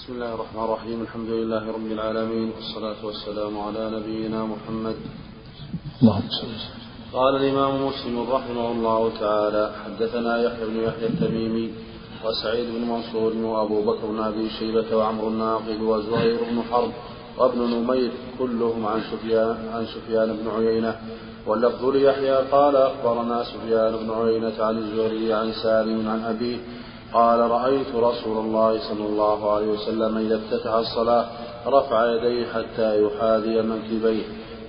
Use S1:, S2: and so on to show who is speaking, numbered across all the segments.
S1: بسم الله الرحمن الرحيم. الحمد لله رب العالمين والصلاة والسلام على نبينا محمد.
S2: اللهم
S1: قال الإمام مسلم رحمه الله تعالى حدثنا يحيى بن يحيى التميمي وسعيد بن منصور وأبو بكر بن أبي شيبة وعمرو الناقد وزهير بن حرب وابن نمير كلهم عن سفيان عن سفيان بن عيينة. واللفظ ليحيى قال أخبرنا سفيان بن عيينة عن الزهري عن سالم عن أبيه قال رأيت رسول الله صلى الله عليه وسلم إذا افتتح الصلاة رفع يديه حتى يحاذي منكبيه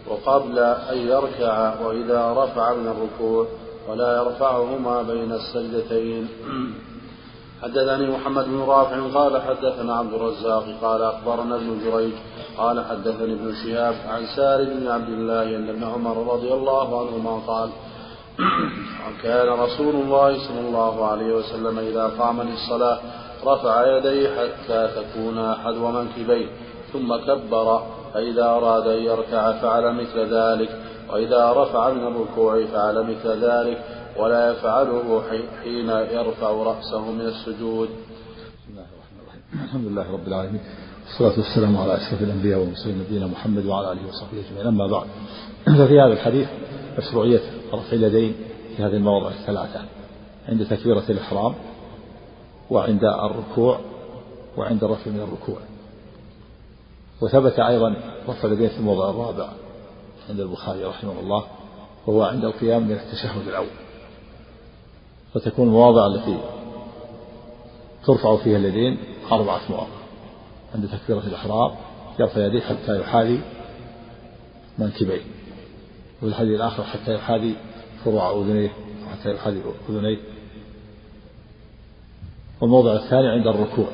S1: وقبل أن يركع وإذا رفع من الركوع ولا يرفعهما بين السجدتين. حدثني محمد بن رافع قال حدثنا عبد الرزاق قال أخبرنا ابن جريج قال حدثني ابن شهاب عن سالم بن عبد الله أن ابن عمر رضي الله عنهما قال كان رسول الله صلى الله عليه وسلم إذا قام للصلاة رفع يديه حتى تكون حذو منكبيه ثم كبر فإذا أراد أن يركع فعل مثل ذلك وإذا رفع من الركوع فعل مثل ذلك ولا يفعله حين يرفع رأسه من السجود.
S2: بسم الله الرحمن الرحيم. الحمد لله رب العالمين. والصلاة والسلام على أشرف الأنبياء والمرسلين نبينا محمد وعلى آله وصحبه أجمعين. أما بعد ففي هذا الحديث مشروعية رفع اليدين في هذه المواضع الثلاثة عند تكبيرة الإحرام وعند الركوع وعند الرفع من الركوع. وثبت أيضا رفع اليدين في الموضع الرابع عند البخاري رحمه الله وهو عند القيام من التشهد الأول. فتكون المواضع التي ترفع فيها اليدين أربعة مواضع عند تكبيرة الإحرام يرفع يديه حتى يحاذي منكبيه. وفي الحديث الآخر حتى يحاذي فروع أذنيه حتى يحاذي أذنيه. والموضع الثاني عند الركوع.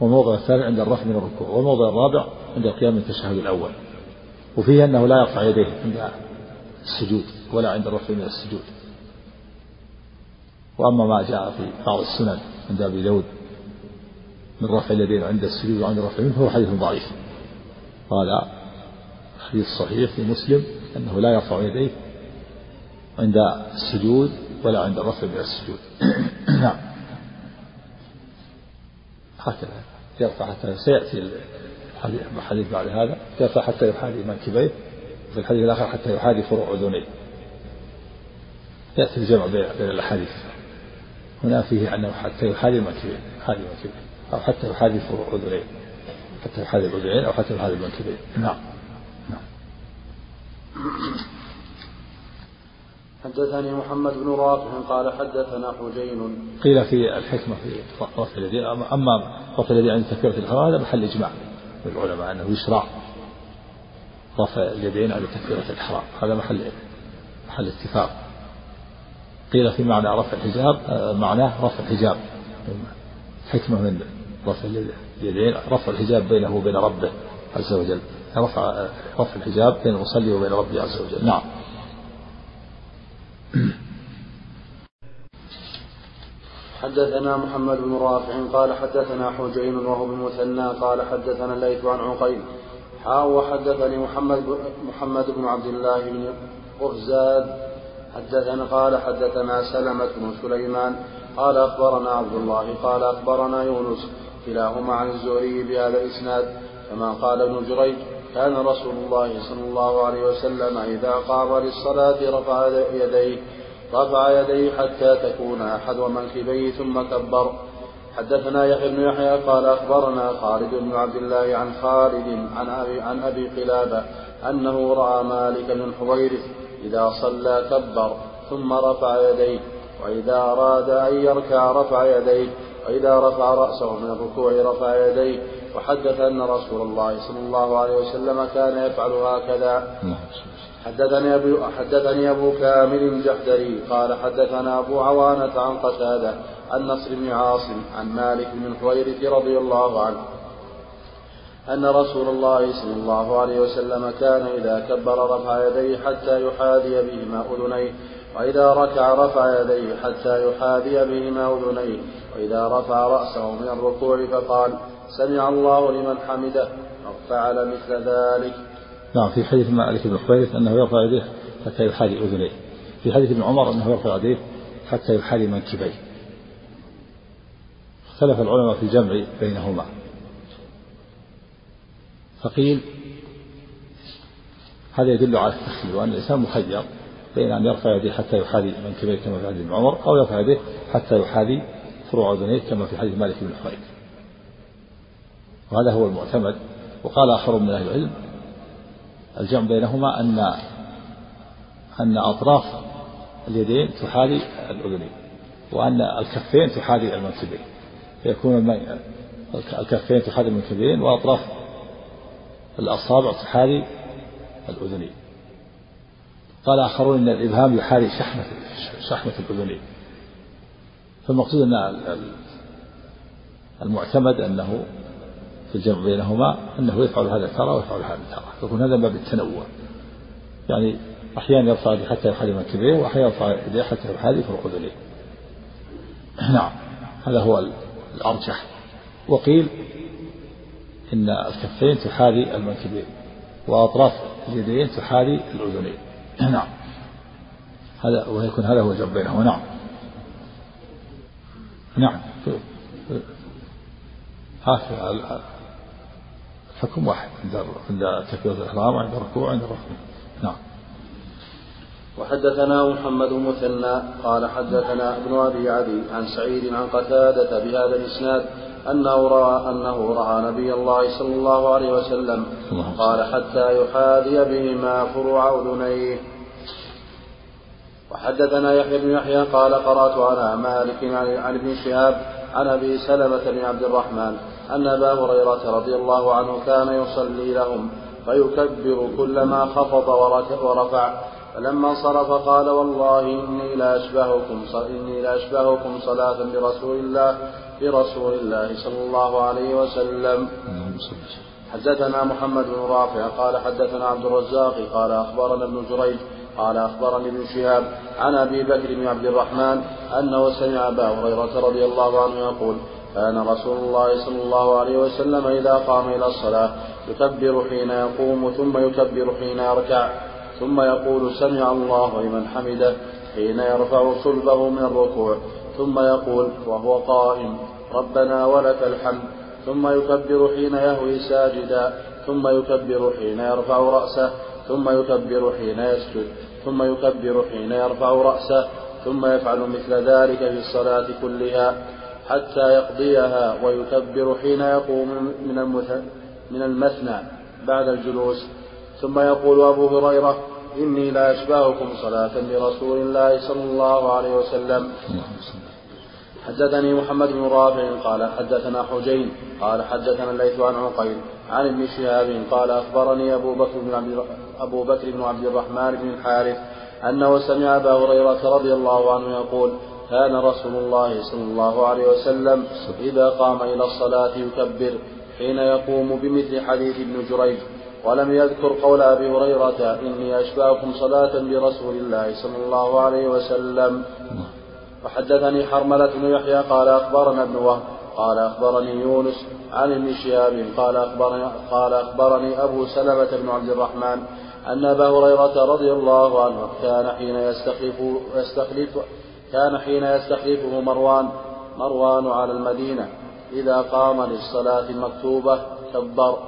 S2: والموضع الثاني عند الرفع من الركوع. والموضع الرابع عند القيام من التشهد الأول. وفيه أنه لا يرفع يديه عند السجود ولا عند الرفع من السجود. وأما ما جاء في بعض السنن عند أبي داود من رفع اليدين عند السجود وعند الرفع منه فهو حديث ضعيف. قال حديث صحيح في مسلم أنه لا يرفع يديه عند السجود ولا عند الرفع من السجود. نعم. هكذا. يرفع حتى سيأتي الحديث بعد هذا. يرفع حتى يحاذي منكبيه وفي الحديث الآخر حتى يحاذي فروع أذنيه. يأتي الجمع بين الأحاديث. هنا فيه أنه حتى يحاذي منكبيه يحاذي منكبيه أو حتى يحاذي فروع أذنيه حتى يحاذي الأذنين أو حتى يحاذي المنكبين نعم.
S1: حدثني محمد بن رافع قال حدثنا حجين.
S2: قيل في الحكمة في رفع اليدين أما رفع اليدين عند تكبيرة الإحرام هذا محل إجماع. للعلماء أنه يشرع رفع اليدين عند تكبيرة الإحرام. هذا محل محل اتفاق. قيل في معنى رفع الحجاب معناه رفع الحجاب. حكمة من رفع اليدين رفع الحجاب بينه وبين ربه عز وجل. رفع رفع الحجاب بين المصلي وبين ربه عز وجل. نعم.
S1: حدثنا محمد بن رافع قال حدثنا حجين وهو بمثنى قال حدثنا الليث عن عقيل. حا وحدثني محمد محمد بن عبد الله بن قرزاد حدثنا قال حدثنا سلمة بن سليمان. قال أخبرنا عبد الله. قال أخبرنا يونس كلاهما عن الزهري بهذا الإسناد. كما قال ابن جريج كان رسول الله صلى الله عليه وسلم إذا قام للصلاة رفع يديه رفع يديه حتى تكون أحد منكبيه ثم كبر. حدثنا يحيى بن يحيى قال أخبرنا خالد بن عبد الله عن خالد عن أبي, عن أبي قلابة أنه رأى مالك بن حويرث إذا صلى كبر ثم رفع يديه وإذا أراد أن يركع رفع يديه وإذا رفع رأسه من الركوع رفع يديه وحدث أن رسول الله صلى الله عليه وسلم كان يفعل هكذا. حدثني أبو, حدثني أبو كامل الجحدري قال حدثنا أبو عوانة عن قتادة عن نصر بن عاصم عن مالك بن حويرث رضي الله عنه أن رسول الله صلى الله عليه وسلم كان إذا كبر رفع يديه حتى يحاذي بهما أذنيه وإذا ركع رفع يديه حتى يحاذي بهما أذنيه. وإذا رفع رأسه من الركوع فقال سمع الله لمن حمده فعل مثل ذلك.
S2: نعم في حديث مالك بن حويرث أنه يرفع يديه حتى يحاذي أذنيه. في حديث ابن عمر أنه يرفع يديه حتى يحاذي منكبيه. اختلف العلماء في الجمع بينهما. فقيل هذا يدل على التخيير وأن الإنسان مخير بين أن يرفع يديه حتى يحاذي منكبيه كما في حديث ابن عمر أو يرفع يديه حتى يحاذي فروع أذنيه كما في حديث مالك بن حويرث وهذا هو المعتمد. وقال آخر من أهل العلم الجمع بينهما أن أن أطراف اليدين تحاذي الأذنين وأن الكفين تحاذي المنكبين فيكون الكفين تحاذي المنكبين وأطراف الأصابع تحاذي الأذنين. قال آخرون أن الإبهام يحاذي شحمة شحمة الأذنين. فالمقصود أن المعتمد أنه في الجمع بينهما أنه يفعل هذا ترى ويفعل هذا ترى. يكون هذا باب التنوع. يعني أحيانا يرفع يديه حتى يحاذي منكبيه وأحيانا يرفع يديه حتى يحاذي فوق أذنيه نعم. هذا هو الأرجح. وقيل إن الكفين تحاذي المنكبين وأطراف اليدين تحاذي الأذنين. نعم. هذا ويكون هذا هو الجمع بينهما. نعم. نعم. هكذا الحكم واحد عند عند تكبيرة الإحرام وعند الركوع وعند الركوع. نعم.
S1: وحدثنا محمد مثنى قال حدثنا ابن أبي عدي عن سعيد عن قتادة بهذا الإسناد أنه رأى أنه رأى نبي الله صلى الله عليه وسلم قال حتى يحاذي بهما فروع اذنيه وحدثنا يحيى بن يحيى قال قرأت على مالك عن ابن شهاب عن أبي سلمة بن عبد الرحمن أن أبا هريرة رضي الله عنه كان يصلي لهم فيكبر كلما خفض ورفع. فلما انصرف قال والله إني لأشبهكم إني لأشبهكم صلاة برسول الله برسول الله صلى الله عليه وسلم. حدثنا محمد بن رافع قال حدثنا عبد الرزاق قال أخبرنا ابن جريج قال أخبرني ابن شهاب عن أبي بكر بن عبد الرحمن أنه سمع أبا هريرة رضي الله عنه يقول كان رسول الله صلى الله عليه وسلم إذا قام إلى الصلاة يكبر حين يقوم ثم يكبر حين يركع ثم يقول سمع الله لمن حمده حين يرفع صلبه من الركوع ثم يقول وهو قائم ربنا ولك الحمد ثم يكبر حين يهوي ساجدا ثم يكبر حين يرفع رأسه ثم يكبر حين يسجد. ثم يكبر حين يرفع رأسه ثم يفعل مثل ذلك في الصلاة كلها حتى يقضيها ويكبر حين يقوم من من المثنى بعد الجلوس. ثم يقول أبو هريرة إني لا أشبهكم صلاة برسول الله صلى الله عليه وسلم. حدثني محمد بن رافع قال حدثنا حجين قال حدثنا الليث عن عقيل عن ابن شهاب قال أخبرني أبو بكر بن عبد أبو بكر بن عبد الرحمن بن الحارث أنه سمع أبا هريرة رضي الله عنه يقول كان رسول الله صلى الله عليه وسلم إذا قام إلى الصلاة يكبر حين يقوم بمثل حديث ابن جريج ولم يذكر قول أبي هريرة إني أشبهكم صلاة برسول الله صلى الله عليه وسلم. وحدثني حرملة بن يحيى قال أخبرنا ابن وهب قال أخبرني يونس عن ابن شهاب قال أخبرني, قال أخبرني أبو سلمة بن عبد الرحمن أن أبا هريرة رضي الله عنه كان حين يستخلف يستخلف كان حين يستخلفه مروان مروان على المدينة. إذا قام للصلاة المكتوبة كبر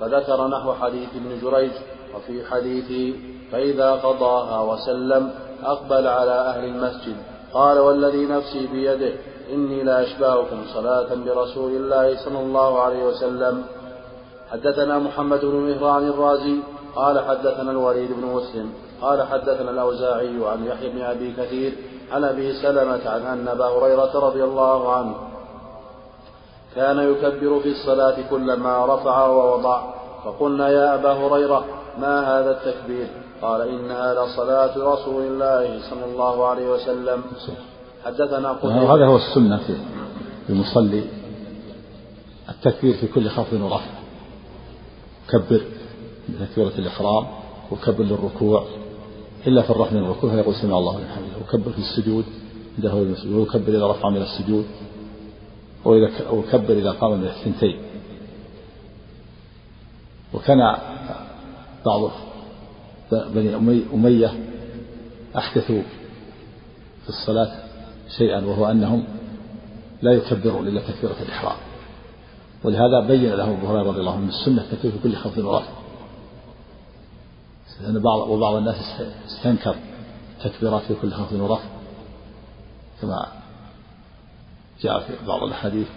S1: فذكر نحو حديث ابن جريج. وفي حديثه فإذا قضاها وسلم أقبل على أهل المسجد. قال والذي نفسي بيده إني لأشبهكم صلاة برسول الله صلى الله عليه وسلم. حدثنا محمد بن مهران الرازي قال حدثنا الوليد بن مسلم قال حدثنا الأوزاعي عن يحيى بن أبي كثير عن أبي سلمة عن أن أبا هريرة رضي الله عنه كان يكبر في الصلاة كلما رفع ووضع فقلنا يا أبا هريرة ما هذا التكبير؟ قال إنها لصلاة رسول الله صلى الله عليه وسلم. حدثنا
S2: هذا هو السنة في المصلي. التكبير في كل خفض ورفع. كبر بتكبيرة الإحرام وكبر للركوع. إلا في الرفع من الركوع فيقول سمع الله لمن حمده. وكبر في السجود عنده ويكبر إذا رفع من السجود. وإذا وكبر إذا قام من الثنتين. وكان بعض بني أمية أحدثوا في الصلاة شيئا وهو أنهم لا يكبرون إلا تكبيرة الإحرام. ولهذا بين له أبو هريرة رضي الله عنه السنة التكبير في كل خفض ورفع لأن بعض وبعض الناس استنكر تكبيرات في كل خفض ورفع كما جاء في بعض الأحاديث.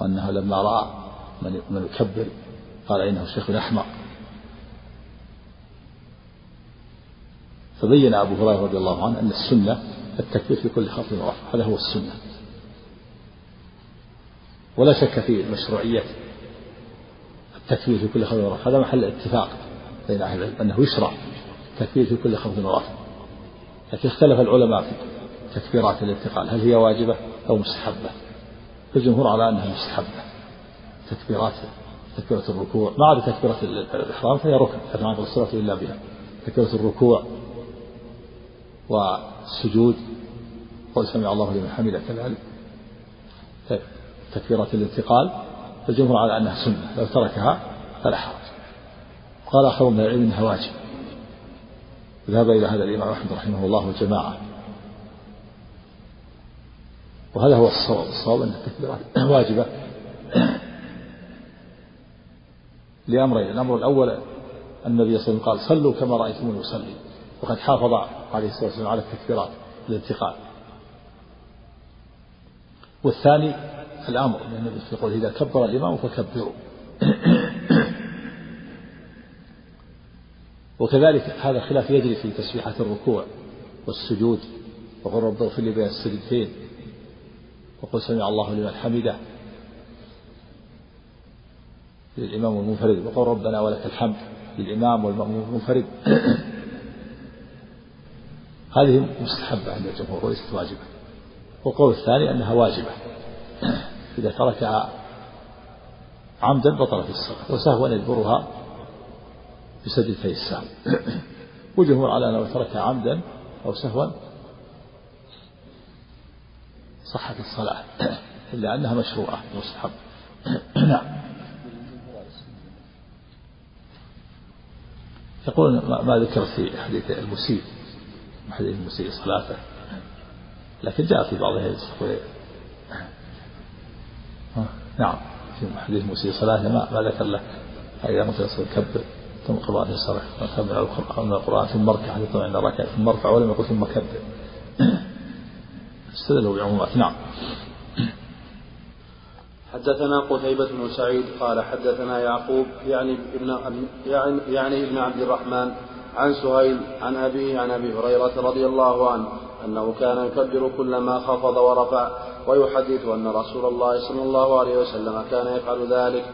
S2: وأنه لما رأى من من يكبر قال إنه شيخ أحمق فبين أبو هريرة رضي الله عنه أن السنة التكبير في كل خفض ورفع هذا هو السنة. ولا شك في مشروعية التكبير في كل خفض ورفع هذا محل اتفاق بين أهل العلم أنه يشرع التكبير في كل خفض ورفع لكن اختلف العلماء في تكبيرات الانتقال هل هي واجبة أو مستحبة؟ الجمهور على أنها مستحبة. تكبيرات تكبيرة الركوع ما عدا تكبيرة الإحرام فهي ركن كما الصلاة إلا بها. تكبيرة الركوع والسجود قول سمع الله لمن حمده. كذلك تكبيرة الانتقال. الجمهور على أنها سنة لو تركها فلا حرج. قال آخرون من العلم أنها واجب. ذهب إلى هذا الإمام أحمد رحمه الله وجماعة وهذا هو الصواب. الصواب أن التكبيرات واجبة. لأمرين. الأمر الأول النبي صلى الله عليه وسلم قال صلوا كما رأيتموني أصلي. وقد حافظ عليه الصلاة والسلام على التكبيرات الانتقال والثاني الأمر النبي في قوله إذا كبر الإمام فكبروا. وكذلك هذا الخلاف يجري في تسبيحة الركوع والسجود وقل رب اغفر لي بين السجدتين. وقل سمع الله لمن حمده. للإمام المنفرد وقل ربنا ولك الحمد. للإمام والمأموم المنفرد. هذه مستحبة عند الجمهور وليست واجبة. والقول الثاني أنها واجبة. إذا تركها عمدا بطلت الصلاة وسهوا يجبرها بسجدتي السهو والجمهور على أنه تركها عمدا أو سهوا صحة الصلاة إلا أنها مشروعة مستحب نعم. يقول ما ذكر في حديث المسيء. حديث المسيء صلاته. لكن جاء في بعض الحديث نعم في حديث مسيء صلاته ما, ذكر له إذا مثل كبر ثم قراءة الصلاة ثم القرآن القرآن ثم اركع حتى يطمئن ركع ثم ارفع ولم يقل ثم كبر. استدلوا بعمومات نعم.
S1: حدثنا قتيبة بن سعيد قال حدثنا يعقوب يعني ابن يعني, يعني ابن عبد الرحمن عن سهيل عن أبيه عن أبي هريرة رضي الله عنه أنه كان يكبر كلما خفض ورفع ويحدث أن رسول الله صلى الله عليه وسلم كان يفعل ذلك.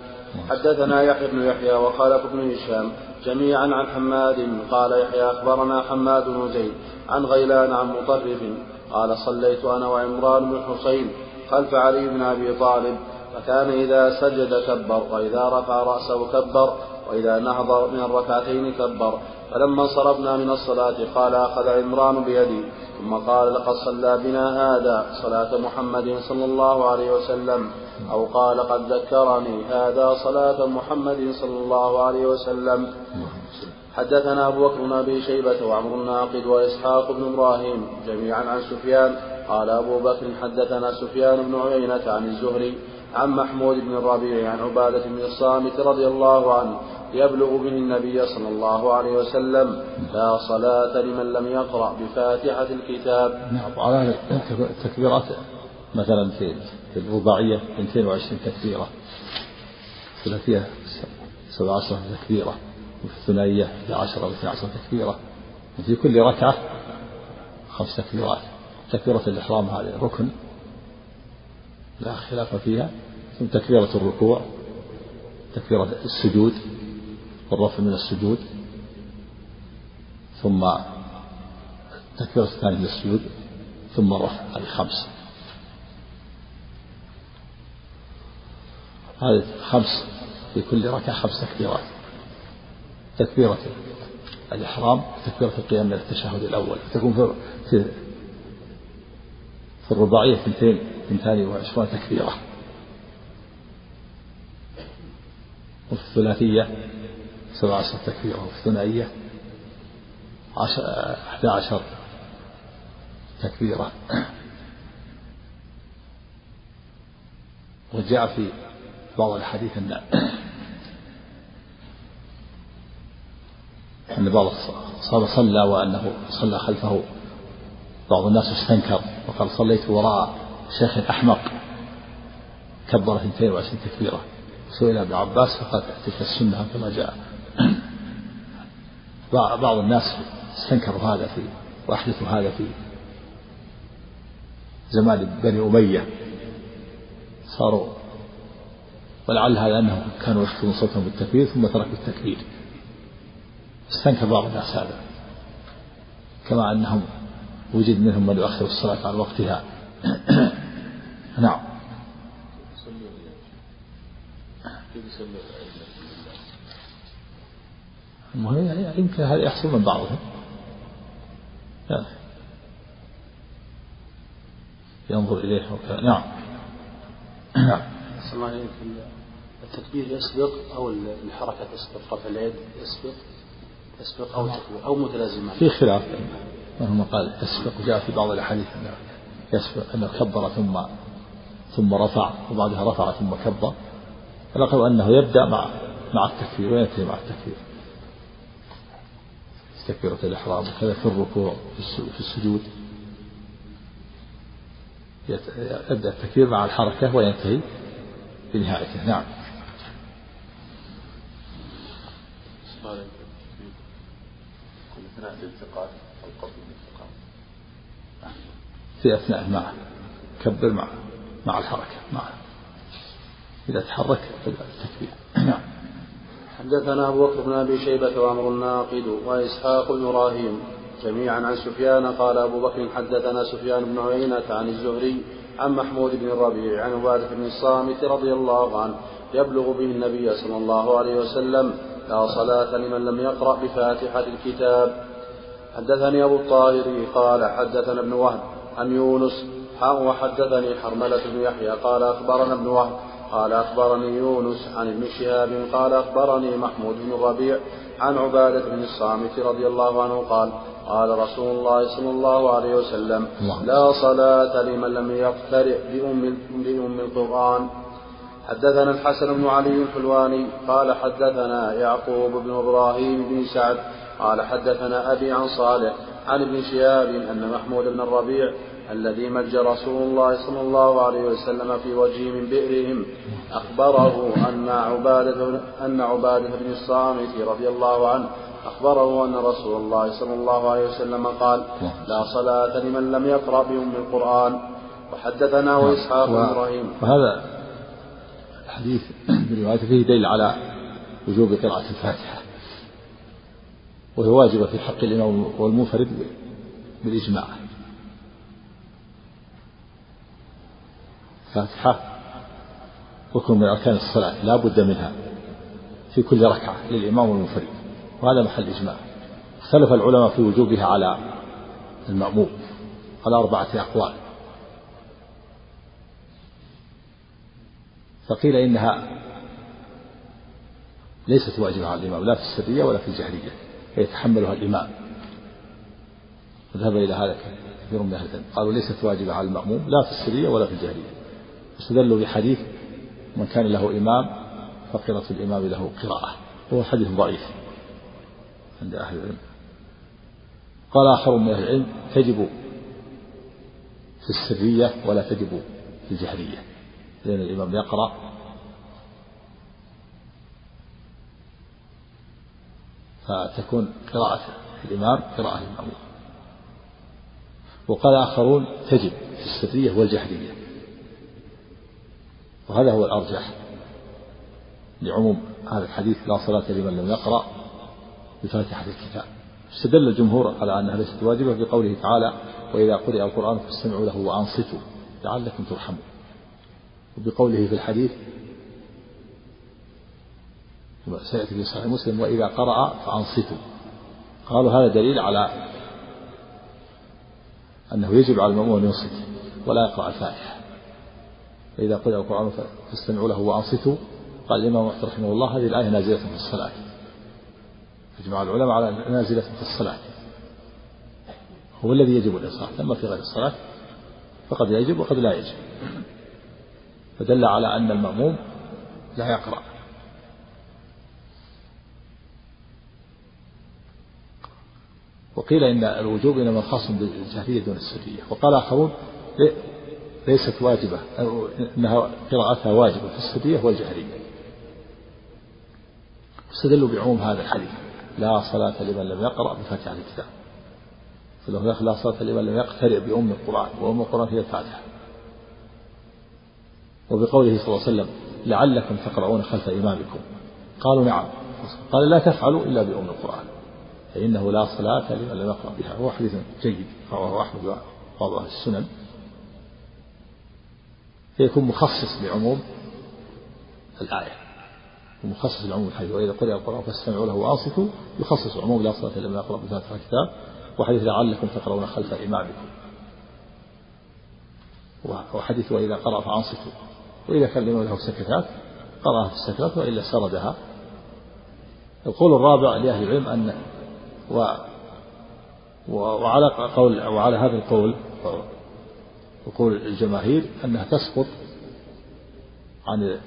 S1: حدثنا يحيى بن يحيى وخالف بن هشام جميعا عن حماد قال يحيى أخبرنا حماد بن زيد عن غيلان عن مطرف قال صليت أنا وعمران بن حسين خلف علي بن أبي طالب فكان إذا سجد كبر وإذا رفع رأسه كبر وإذا نهض من الركعتين كبر. فلما انصرفنا من الصلاة قال أخذ عمران بيدي. ثم قال لقد صلى بنا هذا صلاة محمد صلى الله عليه وسلم. أو قال قد ذكرني هذا صلاة محمد صلى الله عليه وسلم. حدثنا أبو بكر بن أبي شيبة وعمر الناقد وإسحاق بن إبراهيم جميعا عن سفيان. قال أبو بكر حدثنا سفيان بن عيينة عن الزهري عن محمود بن الربيع عن عبادة بن الصامت رضي الله عنه يبلغ به النبي صلى الله عليه وسلم لا صلاة لمن لم يقرأ بفاتحة الكتاب.
S2: نعم على التكبيرات مثلا في في الرباعية 220 تكبيرة الثلاثية 17 تكبيرة وفي الثنائية 11 أو 12 تكبيرة وفي كل ركعة خمس تكبيرات تكبيرة الإحرام هذه ركن لا خلاف فيها ثم تكبيرة الركوع تكبيرة السجود والرفع من السجود ثم التكبيرة الثانية للسجود ثم الرفع هذه خمس هذه خمس في كل ركعة خمس تكبيرات. تكبيرة الإحرام تكبيرة القيام من التشهد الأول. تكون في في, الرباعية اثنتين اثنتان وعشرون تكبيرة وفي الثلاثية سبع عشر تكبيرة وفي الثنائية أحد عشر تكبيرة. وجاء في بعض الأحاديث أن أن بعض الصحابة صلى وأنه صلى خلفه بعض الناس استنكر. وقال صليت وراء شيخ أحمق. كبر 22 تكبيرة. سئل ابن عباس فقال تلك السنة كما جاء. بعض الناس استنكروا هذا في وأحدثوا هذا في زمان بني أمية. صاروا ولعل هذا أنهم كانوا يخفضون صوتهم بالتكبير ثم تركوا التكبير. استنكر بعض الناس هذا. كما أنهم وجد منهم من يؤخر الصلاة عن وقتها. نعم. المهم يعني يمكن هذا يحصل من بعضهم. ينظر إليه نعم.
S1: نعم. التكبير يسبق أو الحركة تسبق رفع اليد يسبق يسبق أو تكبير أو متلازمان
S2: في خلاف. منهم قال يسبق جاء في بعض الأحاديث أنه يسبق أنه كبر ثم ثم رفع وبعدها رفع ثم كبر. فلقوا أنه يبدأ مع مع التكبير وينتهي مع التكبير تكبيرة الإحرام وكذا في الركوع في السجود. يبدأ التكبير مع الحركة وينتهي بنهايته. نعم. في أثناء مع كبر مع مع الحركة مع إذا تحرك التكبير. نعم.
S1: حدثنا أبو بكر بن أبي شيبة وعمر الناقد وإسحاق بن إبراهيم جميعا عن سفيان قال أبو بكر حدثنا سفيان بن عيينة عن الزهري عن محمود بن الربيع عن عبادة بن الصامت رضي الله عنه يبلغ به النبي صلى الله عليه وسلم لا صلاة لمن لم يقرأ بفاتحة الكتاب. حدثني أبو الطاهر قال حدثنا ابن وهب عن يونس وحدثني حرملة بن يحيى قال أخبرنا ابن وهب قال أخبرني يونس عن ابن شهاب قال أخبرني محمود بن الربيع عن عبادة بن الصامت رضي الله عنه قال قال رسول الله صلى الله عليه وسلم لا صلاة لمن لم يقترئ بأم, بأم القرآن. حدثنا الحسن بن علي الحلواني قال حدثنا يعقوب بن إبراهيم بن سعد قال حدثنا أبي عن صالح عن ابن شهاب أن محمود بن الربيع الذي مج رسول الله صلى الله عليه وسلم في وجهه من بئرهم أخبره أن عبادة أن عبادة بن الصامت رضي الله عنه أخبره أن رسول الله صلى الله عليه وسلم قال لا صلاة لمن لم يقرأ بأم القرآن. وحدثنا وإسحاق بن إبراهيم.
S2: وهذا الحديث برواية فيه دليل على وجوب قراءة الفاتحة. وهي واجبة في حق الإمام والمنفرد بالإجماع. الفاتحة ركن من أركان الصلاة لا بد منها في كل ركعة للإمام والمنفرد وهذا محل إجماع. اختلف العلماء في وجوبها على المأموم على أربعة أقوال. فقيل إنها ليست واجبة على الإمام لا في السرية ولا في الجهرية. يتحملها الإمام. وذهب إلى هذا كثير من أهل العلم. قالوا ليست واجبة على المأموم لا في السرية ولا في الجهرية استدلوا بحديث من كان له إمام فقرة الإمام له قراءة. وهو حديث ضعيف عند أهل العلم. قال آخر من أهل العلم تجب في السرية ولا تجب في الجهرية لأن الإمام يقرأ فتكون قراءة الإمام قراءة المأمون وقال آخرون تجب في السرية والجهرية وهذا هو الأرجح لعموم هذا الحديث لا صلاة لمن لم يقرأ بفاتحة الكتاب. استدل الجمهور على أنها ليست واجبة بقوله تعالى وإذا قرئ القرآن فاستمعوا له وأنصتوا لعلكم ترحمون. وبقوله في الحديث سيأتي في صحيح مسلم وإذا قرأ فأنصتوا. قالوا هذا دليل على أنه يجب على المأمون أن ينصت ولا يقرأ الفاتحة. فإذا قرأ القرآن فاستمعوا له وأنصتوا. قال الإمام أحمد رحمه الله هذه الآية نازلة في الصلاة. أجمع العلماء على نازلة في الصلاة. هو الذي يجب الإنصات أما في غير الصلاة فقد يجب وقد لا يجب. فدل على أن المأموم لا يقرأ. وقيل إن الوجوب إنما خاص بالجهرية دون السرية. وقال آخرون ليست واجبة إنها قراءتها واجبة في السرية والجهرية. استدلوا بعموم هذا الحديث. لا صلاة لمن لم يقرأ بفاتحة الكتاب. فلو لا صلاة لمن لم يقترئ بأم القرآن وأم القرآن هي الفاتحة. وبقوله صلى الله عليه وسلم لعلكم تقرؤون خلف إمامكم. قالوا نعم. قال لا تفعلوا إلا بأم القرآن. فإنه لا صلاة لمن لم يقرأ بها. هو حديث جيد. رواه أحمد أهل السنن. فيكون مخصص لعموم الآية. ومخصص لعموم الحديث. وإذا قرأ القرآن فاستمعوا له وأنصتوا. يخصص عموم لا صلاة لمن يقرأ بفاتحة الكتاب. وحديث لعلكم تقرؤون خلف إمامكم. وحديث وإذا قرأ فأنصتوا. وإذا كان له سكتات قرأها في السكتات وإلا سردها. القول الرابع لأهل العلم أن و وعلى قول وعلى هذا القول وقول الجماهير أنها تسقط عن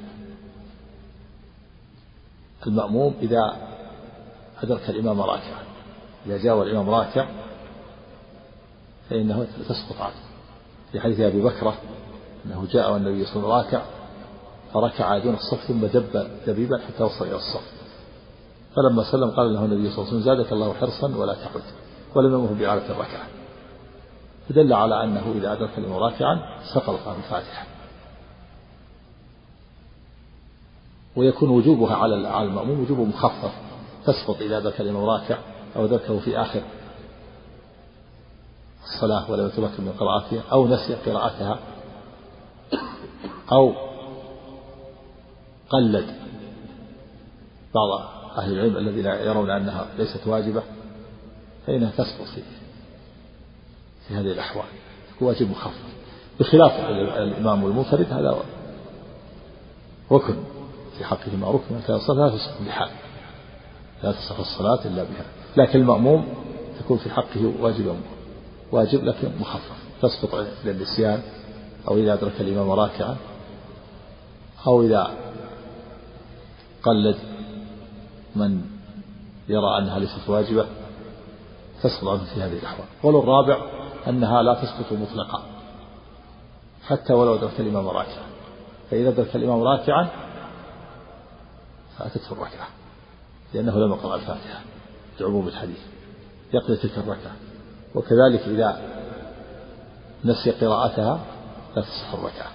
S2: المأموم إذا أدرك الإمام راكعا. إذا جاء الإمام راكع فإنه تسقط عنه. في حديث أبي بكرة أنه جاء والنبي صلى الله عليه وسلم راكع فركع دون الصف ثم دب دبيبا حتى وصل إلى الصف. فلما سلم قال له النبي صلى الله عليه وسلم زادك الله حرصا ولا تعد ولم يمره بإعادة الركعة. فدل على أنه إذا أدرك الإمام راكعا سقط عن الفاتحة ويكون وجوبها على على المأموم وجوب مخفف. تسقط إذا أدرك الإمام راكع أو أدركه في آخر الصلاة ولم يتمكن من قراءتها أو نسي قراءتها أو قلد بعض أهل العلم الذين يرون أنها ليست واجبة فإنها تسقط في في هذه الأحوال. واجب مخفف بخلاف الإمام المنفرد هذا ركن في حقه ركن كان الصلاة لا تصح بحال. لا تصح الصلاة إلا بها. لكن المأموم تكون في حقه واجبا واجب لكن مخفف تسقط عند النسيان أو إذا أدرك الإمام راكعا أو إذا قلد من يرى أنها ليست واجبة تسقط عنه في هذه الأحوال. القول الرابع أنها لا تسقط مطلقا حتى ولو أدرك الإمام راكعا. فإذا أدرك الإمام راكعا فأتته الركعة لأنه لم يقرأ الفاتحة لعموم الحديث يقضي تلك الركعة. وكذلك إذا نسي قراءتها لا تصح الركعة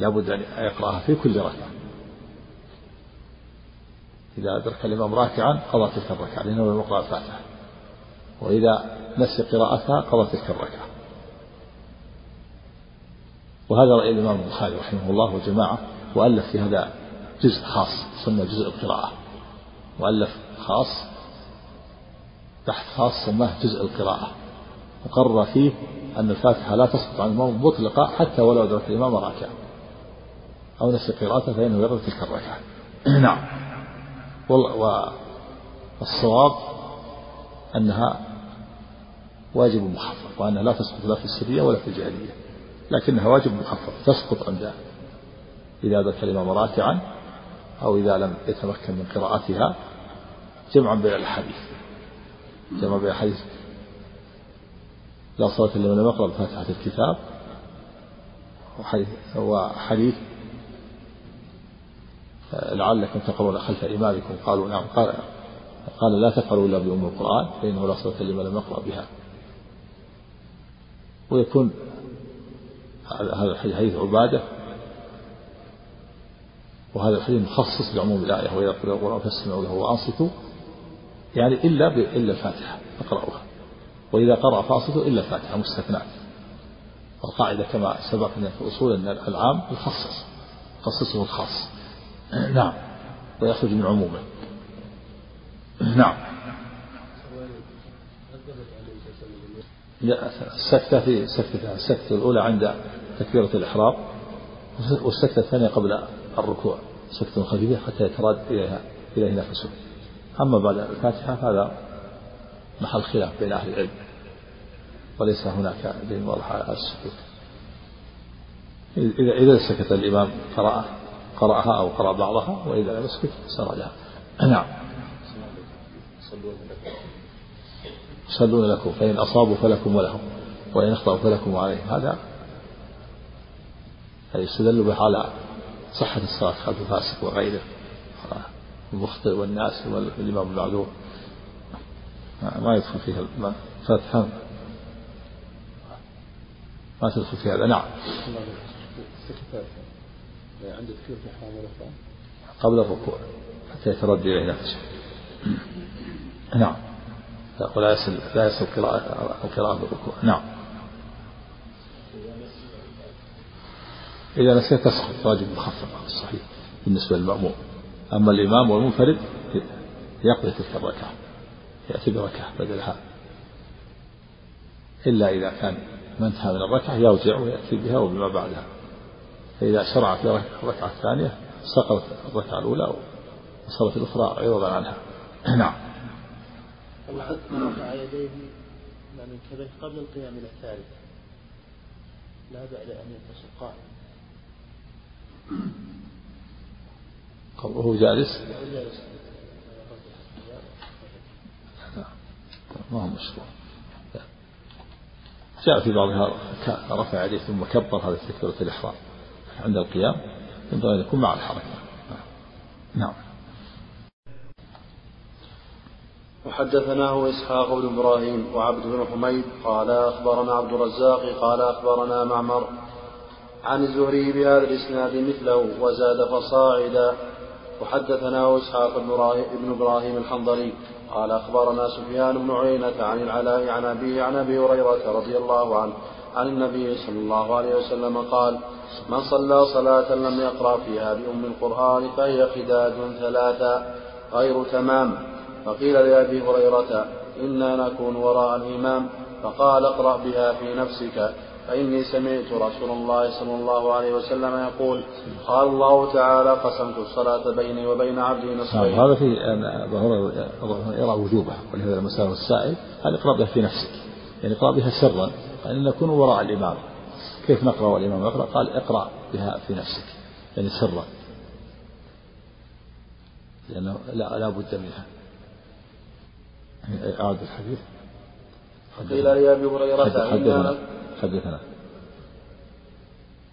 S2: لابد أن يقرأها في كل ركعة. إذا أدرك الإمام راكعا قضى تلك الركعة لأنه لم يقرأ الفاتحة. وإذا نسي قراءتها قضى تلك الركعة. وهذا رأي الإمام البخاري رحمه الله وجماعة وألف في هذا جزء خاص يسمى جزء القراءة. مؤلف خاص بحث خاص سماه جزء القراءة. وقرر فيه أن الفاتحة لا تسقط عن الإمام مطلقة حتى ولو أدرك الإمام راكعا. أو نسي قراءته فإنه يقرأ تلك الركعة. نعم. والصواب أنها واجب مخفف وأنها لا تسقط لا في السرية ولا في الجاهلية لكنها واجب مخفف تسقط عند إذا أدرك الإمام راكعا أو إذا لم يتمكن من قراءتها جمعا بين الأحاديث جمع بين الأحاديث. لا صلاة إلا من لم يقرأ بفاتحة الكتاب وحديث لعلكم تقرؤون خلف إمامكم. قالوا نعم. قال قال لا تقرأوا إلا بأم القرآن فإنه لا صلاة لمن لم يقرأ بها. ويكون هذا الحديث عبادة. وهذا الحديث مخصص لعموم الآية وإذا قرأ القرآن فاستمعوا له وأنصتوا. يعني إلا إلا الفاتحة فاقرأوها وإذا قرأ فأنصتوا إلا الفاتحة مستثنات القاعدة كما سبق في الأصول أن العام يخصص يخصصه الخاص نعم. ويخرج من عمومه. نعم. السكتة في سكتة السكتة الأولى عند تكبيرة الإحرام والسكتة الثانية قبل الركوع. سكتة خفيفة حتى يتراد إليها إليه نفسه. أما بعد الفاتحة هذا محل خلاف بين أهل العلم. وليس هناك دليل واضح على السكوت. إذا إذا سكت الإمام قرأ قرأها أو قرأ بعضها وإذا لم يسكت سردها نعم. يصلون لكم فإن أصابوا فلكم ولهم وإن أخطأوا فلكم وعليهم هذا يستدل به على صحة الصلاة خلف الفاسق وغيره. المخطئ والناس والإمام المعذور. ما يدخل فيها فتفهم ما تدخل في هذا. نعم. عند قبل الركوع حتى يتردد إليه نفسه. نعم. ولا يصل لا يصل قراءة القراءة بالركوع. نعم. إذا نسيت تسقط واجب مخفف الصحيح بالنسبة للمأموم. أما الإمام والمنفرد يقضي تلك الركعة يأتي بركعة بدلها إلا إذا كان ما انتهى من الركعة يرجع ويأتي بها وبما بعدها. فإذا شرع في الركعة الثانية سقطت الركعة الأولى وصارت الأخرى عوضا عنها. نعم.
S3: من رفع يديه من كبه قبل القيام إلى الثالثة لا بعد أن ينتصر قائما
S2: وهو جالس؟ ما هو مشروع. جاء في بعضها رفع يديه ثم كبر هذا تكبيرة الإحرام. عند القيام ينبغي أن يكون مع الحركة. نعم.
S1: وحدثناه إسحاق بن إبراهيم وعبد بن حميد قال أخبرنا عبد الرزاق قال أخبرنا معمر عن الزهري بهذا الإسناد مثله وزاد فصاعدا. وحدثناه إسحاق بن إبراهيم الحنظلي قال أخبرنا سفيان بن عيينة عن العلاء عن أبيه عن أبي هريرة رضي الله عنه عن النبي صلى الله عليه وسلم قال من صلى صلاة لم يقرأ فيها بأم القرآن فهي خداج ثلاثا غير تمام. فقيل لأبي هريرة إنا نكون وراء الإمام. فقال اقرأ بها في نفسك. فإني سمعت رسول الله صلى الله عليه وسلم يقول قال الله تعالى قسمت الصلاة بيني وبين عبدي نصفين.
S2: هذا في يرى وجوبه ولهذا لما السائل قال اقرأ بها في نفسك؟ يعني اقرأ بها سرا. يعني نكون وراء الإمام. كيف نقرأ والإمام يقرأ قال اقرأ بها في نفسك. يعني سرا. لأنه لا, لا بد منها. أعاد الحديث.
S1: قيل لأبي هريرة
S2: حدثنا. حدثنا.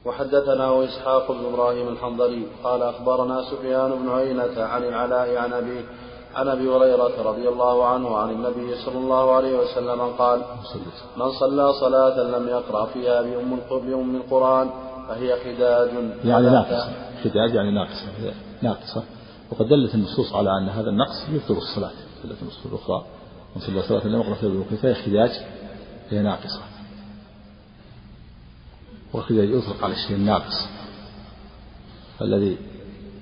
S1: وحدثنا إسحاق بن إبراهيم الحنظلي قال أخبرنا سفيان بن عينة عن العلاء عن أبي عن أبي هريرة رضي الله عنه عن النبي صلى الله عليه وسلم قال من صلى صلاة لم يقرأ فيها بأم بأم القرآن فهي خداج
S2: يعني ناقصة. خداج يعني ناقصة. ناقصة. وقد دلت النصوص على أن هذا النقص يبطل الصلاة. دلت النصوص الأخرى. من صلى صلاة لم يقرأ فيها بأم فهي خداج هي ناقصة. والخداج يطلق على الشيء الناقص. الذي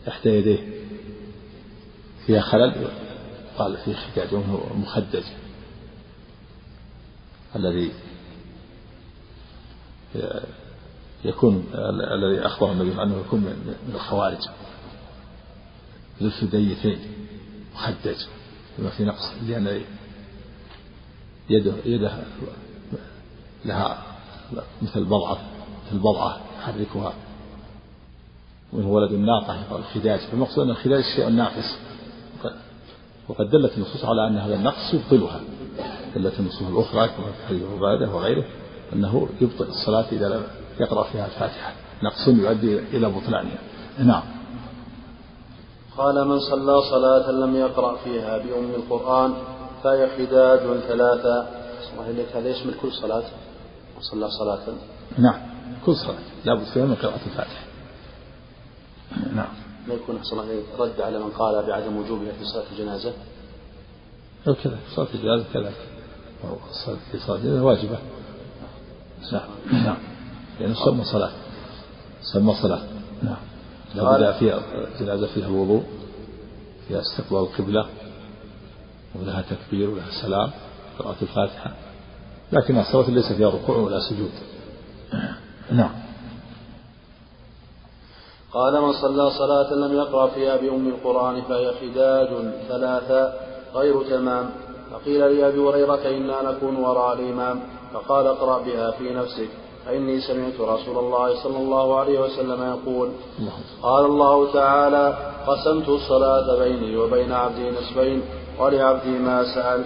S2: إحدى يديه فيها خلل قال خداج وهو مخدج الذي يكون الذي أخبر النبي عنه يكون من الخوارج. ذو الفديتين مخدج بما في نقص. لأن يده يده لها مثل بضعة مثل بضعة يحركها. وهو ولد الناقة يقال الخداج. فالمقصود أن الخداج شيء ناقص. وقد دلت النصوص على أن هذا النقص يبطلها. دلت النصوص الأخرى كما في حديث عبادة وغيره أنه يبطل الصلاة إذا لم يقرأ فيها الفاتحة. نقص يؤدي إلى بطلانها. نعم.
S1: قال من صلى صلاة لم يقرأ فيها بأم القرآن فهي خداج ثلاثة. هذا يشمل كل صلاة. صلى صلاة.
S2: نعم. كل صلاة. لابد فيها من قراءة الفاتحة. نعم.
S1: ما يكون أحسن رد على من قال بعدم وجوبها في صلاة الجنازة.
S2: كذا صلاة الجنازة كذلك الصلاة في صلاة الجنازة واجبة. نعم. نعم. لأنه سمى صلاة. سمى صلاة. نعم. لابد فيها جنازة فيها الوضوء فيها استقبال القبلة ولها تكبير ولها سلام قراءة الفاتحة. لكن الصلاة ليس فيها ركوع ولا سجود. نعم.
S1: قال من صلى صلاة لم يقرأ فيها بأم القرآن فهي خداج ثلاثة غير تمام. فقيل لأبي هريرة إنا نكون وراء الإمام. فقال اقرأ بها في نفسك. فإني سمعت رسول الله صلى الله عليه وسلم يقول قال الله تعالى قسمت الصلاة بيني وبين عبدي نصفين ولعبدي ما سأل.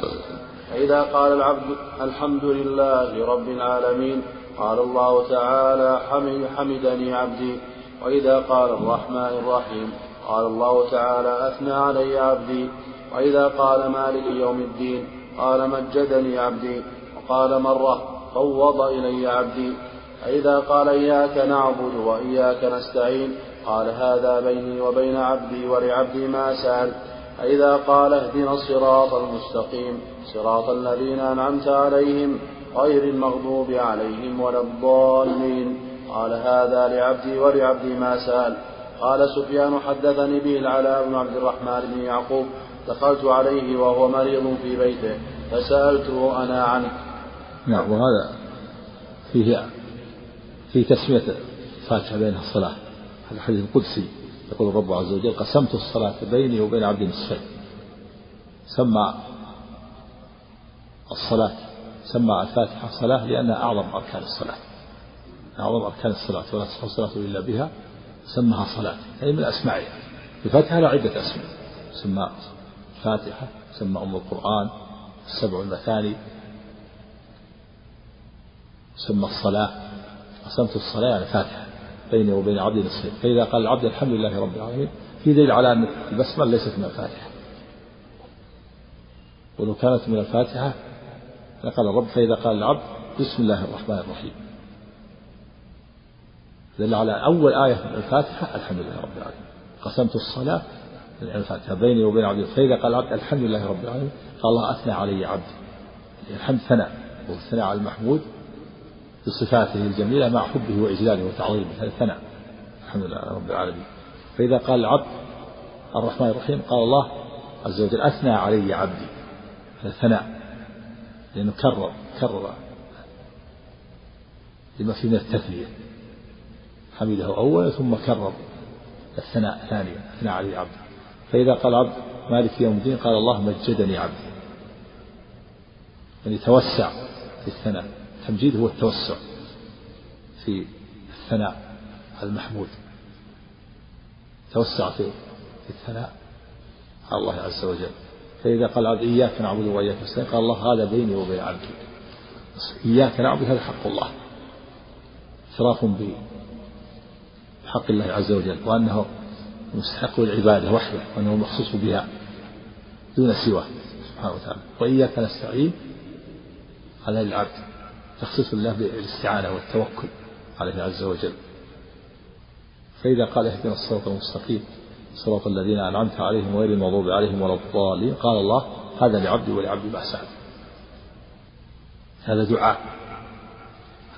S1: فإذا قال العبد الحمد لله رب العالمين قال الله تعالى حمد حمدني عبدي. وإذا قال الرحمن الرحيم قال الله تعالى أثنى علي عبدي. وإذا قال مالك يوم الدين قال مجدني عبدي. وقال مرة فوض إلي عبدي. فإذا قال إياك نعبد وإياك نستعين قال هذا بيني وبين عبدي ولعبدي ما سأل. فإذا قال اهدنا الصراط المستقيم صراط الذين أنعمت عليهم غير المغضوب عليهم ولا الضالين. قال هذا لعبدي ولعبدي ما سأل. قال سفيان حدثني به العلاء بن عبد الرحمن بن يعقوب دخلت عليه وهو مريض في بيته فسألته أنا عنه.
S2: نعم وهذا فيه في تسمية الفاتحة بين الصلاة. هذا الحديث القدسي يقول الرب عز وجل قسمت الصلاة بيني وبين عبدي نصفين. سمى الصلاة سمى الفاتحة صلاة لأنها أعظم أركان الصلاة. أعظم أركان الصلاة ولا تصح الصلاة إلا بها سماها صلاة. أي من أسمائها الفاتحة لها عدة أسماء. سمى الفاتحة سمى أم القرآن السبع المثاني سمى الصلاة. قسمت الصلاة يعني فاتحة بيني وبين عبدي نصفين فإذا قال العبد الحمد لله رب العالمين في دليل على أن البسملة ليست من الفاتحة. ولو كانت من الفاتحة لقال الرب فإذا قال العبد بسم الله الرحمن الرحيم. دل على أول آية من الفاتحة الحمد لله رب العالمين. قسمت الصلاة من الفاتحة بيني وبين عبدي فإذا قال العبد الحمد لله رب العالمين. قال الله أثنى علي عبدي. الحمد ثناء والثناء على المحمود بصفاته الجميلة مع حبه وإجلاله وتعظيمه. هذا ثناء. الحمد لله رب العالمين. فإذا قال العبد الرحمن الرحيم قال الله عز وجل أثنى علي عبدي. هذا ثناء. لأنه كرر كرر لما فيه من التثنية. حمده أولا ثم كرر الثناء ثانيا أثنى علي عبدي فإذا قال عبد مالك يوم الدين قال الله مجدني عبدي. يعني توسع في الثناء. التمجيد هو التوسع في الثناء على المحمود. توسع في الثناء على الله عز وجل. فإذا قال عبد إياك نعبد وإياك نستعين قال الله هذا بيني وبين عبدي إياك نعبد هذا حق الله. اعتراف بحق الله عز وجل وأنه مستحق العبادة وحده وأنه مخصوص بها دون سواه سبحانه وتعالى. وإياك نستعين هذا للعبد تخصيص الله بالاستعانة والتوكل عليه عز وجل. فإذا قال اهدنا الصراط المستقيم صراط الذين أنعمت عليهم غير المغضوب عليهم ولا الضالين قال الله هذا لعبدي ولعبدي ما سأل هذا دعاء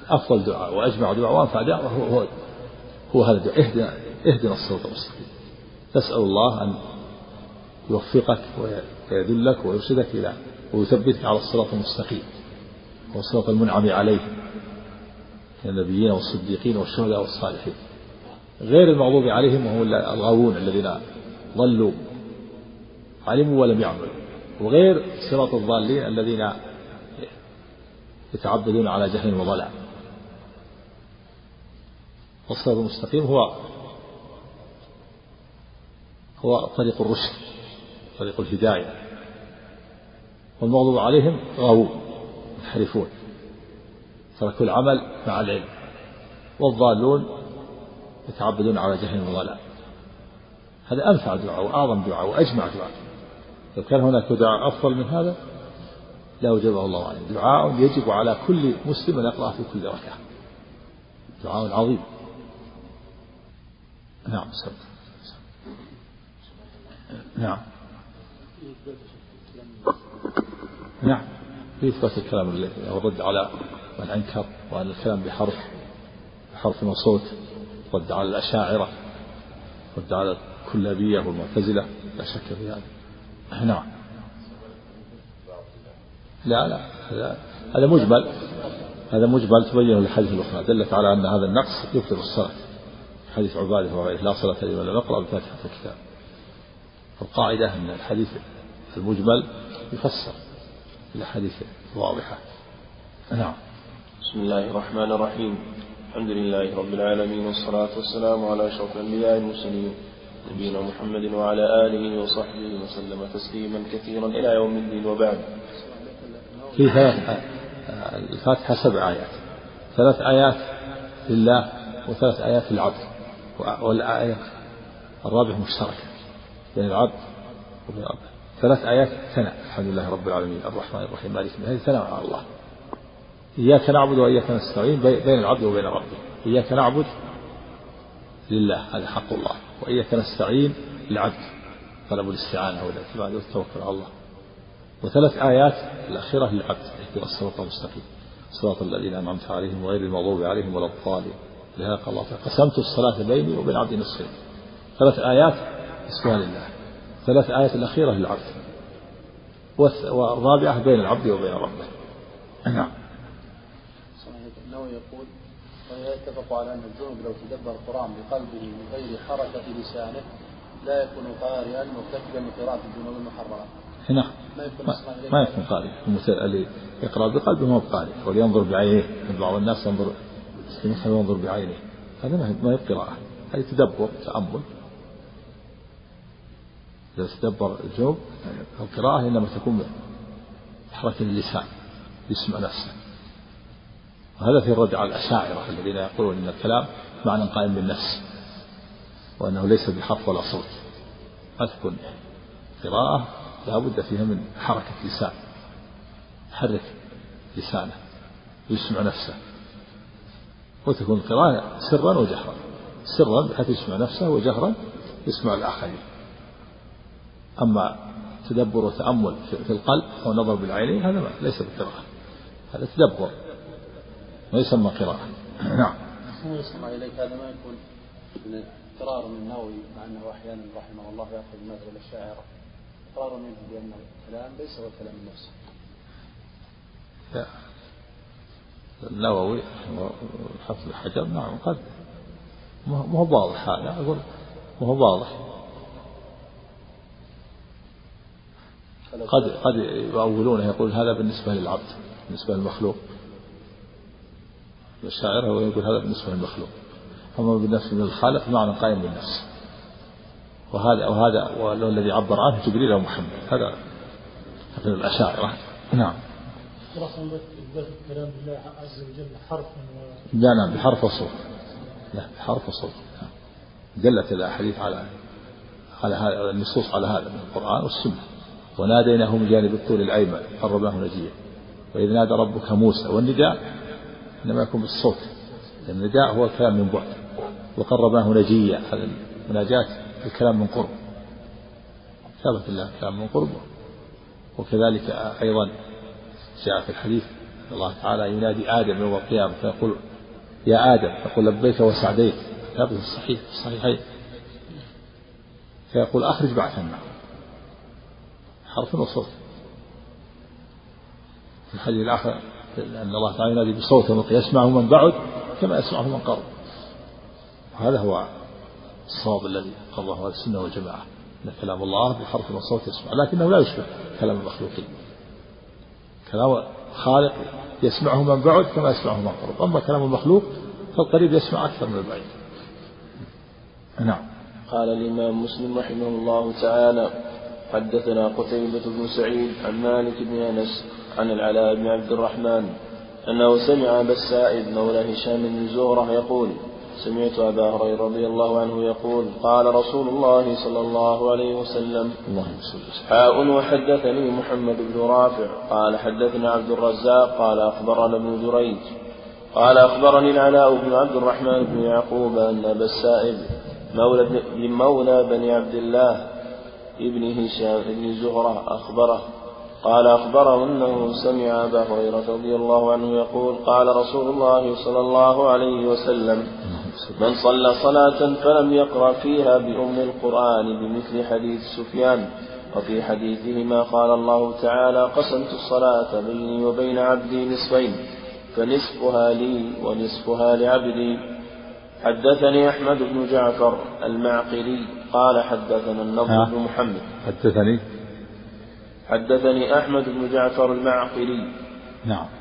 S2: أفضل دعاء وأجمع دعاء وأنفع دعاء هو, هو, هذا الدعاء. اهدنا اهدنا الصراط المستقيم. تسأل الله أن يوفقك ويذلك ويرشدك إلى ويثبتك على الصراط المستقيم وصراط المنعم عليه من النبيين والصديقين والشهداء والصالحين. غير المغضوب عليهم وهم الغاوون الذين ضلوا علموا ولم يعملوا. وغير صراط الضالين الذين يتعبدون على جهل وضلال. والصراط المستقيم هو هو طريق الرشد طريق الهداية. والمغضوب عليهم غاوون ينحرفون. تركوا العمل مع العلم. والضالون يتعبدون على جهل وضلال. هذا أنفع دعاء وأعظم دعاء وأجمع دعاء. لو كان هناك دعاء أفضل من هذا لا وجبه الله عليه. دعاء يجب على كل مسلم أن يقرأه في كل ركعة. دعاء عظيم. نعم سبب. نعم. نعم. في إثبات الكلام والرد على من أنكر وأن الكلام بحرف بحرف وصوت رد على الأشاعرة رد على الكلابية والمعتزلة لا شك في هذا. نعم. لا لا هذا مجمل هذا مجمل تبين الحديث الأخرى دلت على أن هذا النقص يبطل الصلاة. حديث عبادة وغيره لا صلاة لمن لم يقرأ بفاتحة الكتاب. القاعدة أن الحديث المجمل يفسر الأحاديث الواضحة نعم.
S4: بسم الله الرحمن الرحيم. الحمد لله رب العالمين والصلاة والسلام على أشرف الأنبياء المرسلين نبينا محمد وعلى آله وصحبه وسلم تسليما كثيرا إلى يوم الدين وبعد.
S2: في ثلاث الفاتحة سبع آيات. ثلاث آيات لله وثلاث آيات للعبد. والآية الرابعة مشتركة بين العبد وبين ربه. ثلاث آيات ثناء. الحمد لله رب العالمين. الرحمن الرحيم. مالك هذه ثناء على الله. إياك نعبد وإياك نستعين بين العبد وبين ربه. إياك نعبد لله. هذا حق الله. وإياك نستعين للعبد. طلب الاستعانة والاعتماد والتوكل على الله. وثلاث آيات الأخيرة للعبد. اهدنا الصراط المستقيم. صراط الذين أنعمت عليهم غير المغضوب عليهم ولا الضالين. لهذا قال الله تعالى. قسمت الصلاة بيني وبين عبدي نصفين. ثلاث آيات اسمها لله ثلاث آيات الأخيرة للعبد. والرابعة بين العبد وبين ربه. نعم.
S1: النووي يقول ويتفق على أن الجنوب لو تدبر القرآن بقلبه من غير حركة لسانه لا يكون قارئا مرتكبا لقراءة الجنوب المحرمة.
S2: نعم ما يكون ما يكون قارئ. اللي يقرأ بقلبه ما هو قارئ. ولينظر بعينيه. بعض الناس ينظر ينظر بعينيه هذا ما هي قراءة هذه تدبر تأمل. إذا تدبر الجوب القراءة إنما تكون بحركة اللسان يسمع نفسه. وهذا في الرد على الأشاعرة الذين يقولون أن الكلام معنى قائم بالنفس وأنه ليس بحرف ولا صوت. تكون قراءة لا بد فيها من حركة لسان. يحرك لسانه ويسمع نفسه. وتكون القراءة سرا وجهرا. سرا بحيث يسمع نفسه وجهرا يسمع الآخرين. أما تدبر وتأمل في القلب أو نظر بالعينين هذا ليس بقراءة هذا تدبر ما يسمى قراءة. نعم.
S1: إليك هذا ما يكون من اقرار من النووي مع أنه أحيانا رحمه الله يأخذ مثل الشاعرة اقرار منه بأن الكلام ليس هو كلام النفس
S2: النووي حفظ الحجر نعم قد ما هو واضح هذا أقول ما هو واضح. قد قد يؤولونه يقول هذا بالنسبة للعبد بالنسبة للمخلوق. الشاعر هو يقول هذا بالنسبة للمخلوق. أما بالنسبة للخالق معنى قائم بالنفس. وهذا وهذا والذي عبر عنه جبريل ومحمد. هذا من الأشاعرة. نعم. الكلام بالله عز وجل حرفا لا نعم بحرف وصوت لا بحرف وصوت دلت الأحاديث على على هذا النصوص على هذا من القرآن والسنة. وناديناه من جانب الطول الأيمن قربناه نجيا. وإذ نادى ربك موسى والنداء إنما يكون بالصوت. النداء هو الكلام من بعد. وقربناه نجيا. هذا المناجاة الكلام من قرب. ثبت الله الكلام من قرب. وكذلك أيضا جاء في الحديث. الله تعالى ينادي آدم يوم القيامة فيقول يا آدم. يقول لبيك وسعديك. ثابت الصحيح الصحيحين. فيقول أخرج بعث النار. حرف وصوت. في الحديث الآخر أن الله تعالى ينادي بصوت يسمعه من بعد كما يسمعه من قرب هذا هو الصواب الذي قضاه أهل السنة والجماعة أن كلام الله بحرف وصوت يسمع لكنه لا يشبه كلام المخلوقين. كلام خالق يسمعه من بعد كما يسمعه من قرب. أما كلام المخلوق فالقريب يسمع أكثر من البعيد. نعم.
S4: قال الإمام مسلم رحمه الله تعالى حدثنا قتيبة بن سعيد عن مالك بن أنس عن العلاء بن عبد الرحمن أنه سمع السائب مولى هشام بن زهرة يقول سمعت أبا هريرة رضي الله عنه يقول قال رسول الله صلى الله عليه وسلم حاء وحدثني محمد بن رافع قال حدثنا عبد الرزاق قال أخبرنا ابن جريج قال أخبرني العلاء بن عبد الرحمن بن يعقوب أن أبا السائب مولى, مولى بني عبد الله ابن هشام بن زهرة أخبره قال أخبره أنه سمع أبا هريرة رضي الله عنه يقول قال رسول الله صلى الله عليه وسلم من صلى صلاة فلم يقرأ فيها بأم القرآن بمثل حديث سفيان وفي حديثهما قال الله تعالى قسمت الصلاة بيني وبين عبدي نصفين فنصفها لي ونصفها لعبدي. حدثني أحمد بن جعفر المعقلي قال حدثنا النضر بن محمد.
S2: حدثني؟
S4: حدثني أحمد بن جعفر المعقلي.
S2: نعم.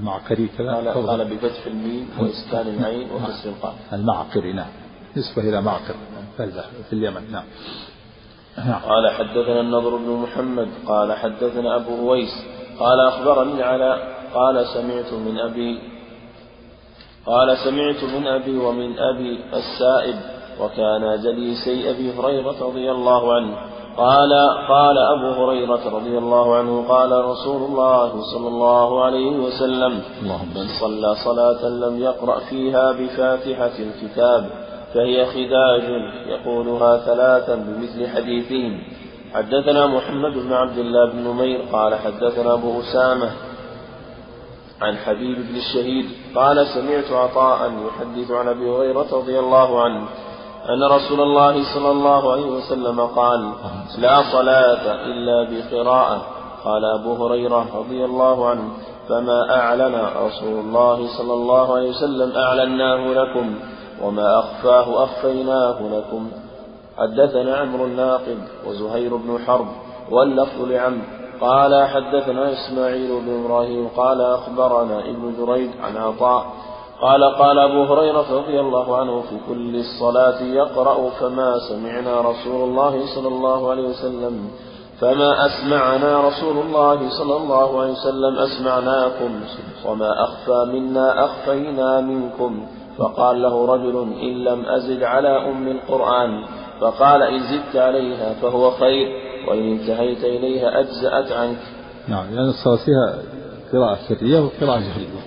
S2: معقري كذا.
S4: قال, قال بفتح الميم وإسكان العين وكسر القاف
S2: المعقري نعم. نسبة إلى معقر في اليمن نعم.
S4: نعم. قال حدثنا النضر بن محمد قال حدثنا أبو أويس قال أخبرني على قال سمعت من أبي قال سمعت من أبي ومن أبي السائب وكان جليسي أبي هريرة رضي الله عنه. قال قال أبو هريرة رضي الله عنه قال رسول الله صلى الله عليه وسلم من صلى صلاة لم يقرأ فيها بفاتحة الكتاب فهي خداج يقولها ثلاثا بمثل حديثهم. حدثنا محمد بن عبد الله بن نمير قال حدثنا أبو أسامة عن حبيب بن الشهيد قال سمعت عطاء يحدث عن أبي هريرة رضي الله عنه أن رسول الله صلى الله عليه وسلم قال لا صلاة إلا بقراءة. قال أبو هريرة رضي الله عنه فما أعلن رسول الله صلى الله عليه وسلم أعلناه لكم وما أخفاه أخفيناه لكم. حدثنا عمرو الناقد وزهير بن حرب واللفظ لعمرو. قال حدثنا إسماعيل بن إبراهيم قال أخبرنا ابن جريج عن عطاء قال قال أبو هريرة رضي الله عنه في كل الصلاة يقرأ فما سمعنا رسول الله صلى الله عليه وسلم فما أسمعنا رسول الله صلى الله عليه وسلم أسمعناكم وما أخفى منا أخفينا منكم فقال له رجل إن لم أزد على أم القرآن فقال إن زدت عليها فهو خير وإن انتهيت إليها أجزأت عنك
S2: نعم لأن الصلاة فيها قراءة سرية وقراءة جهرية.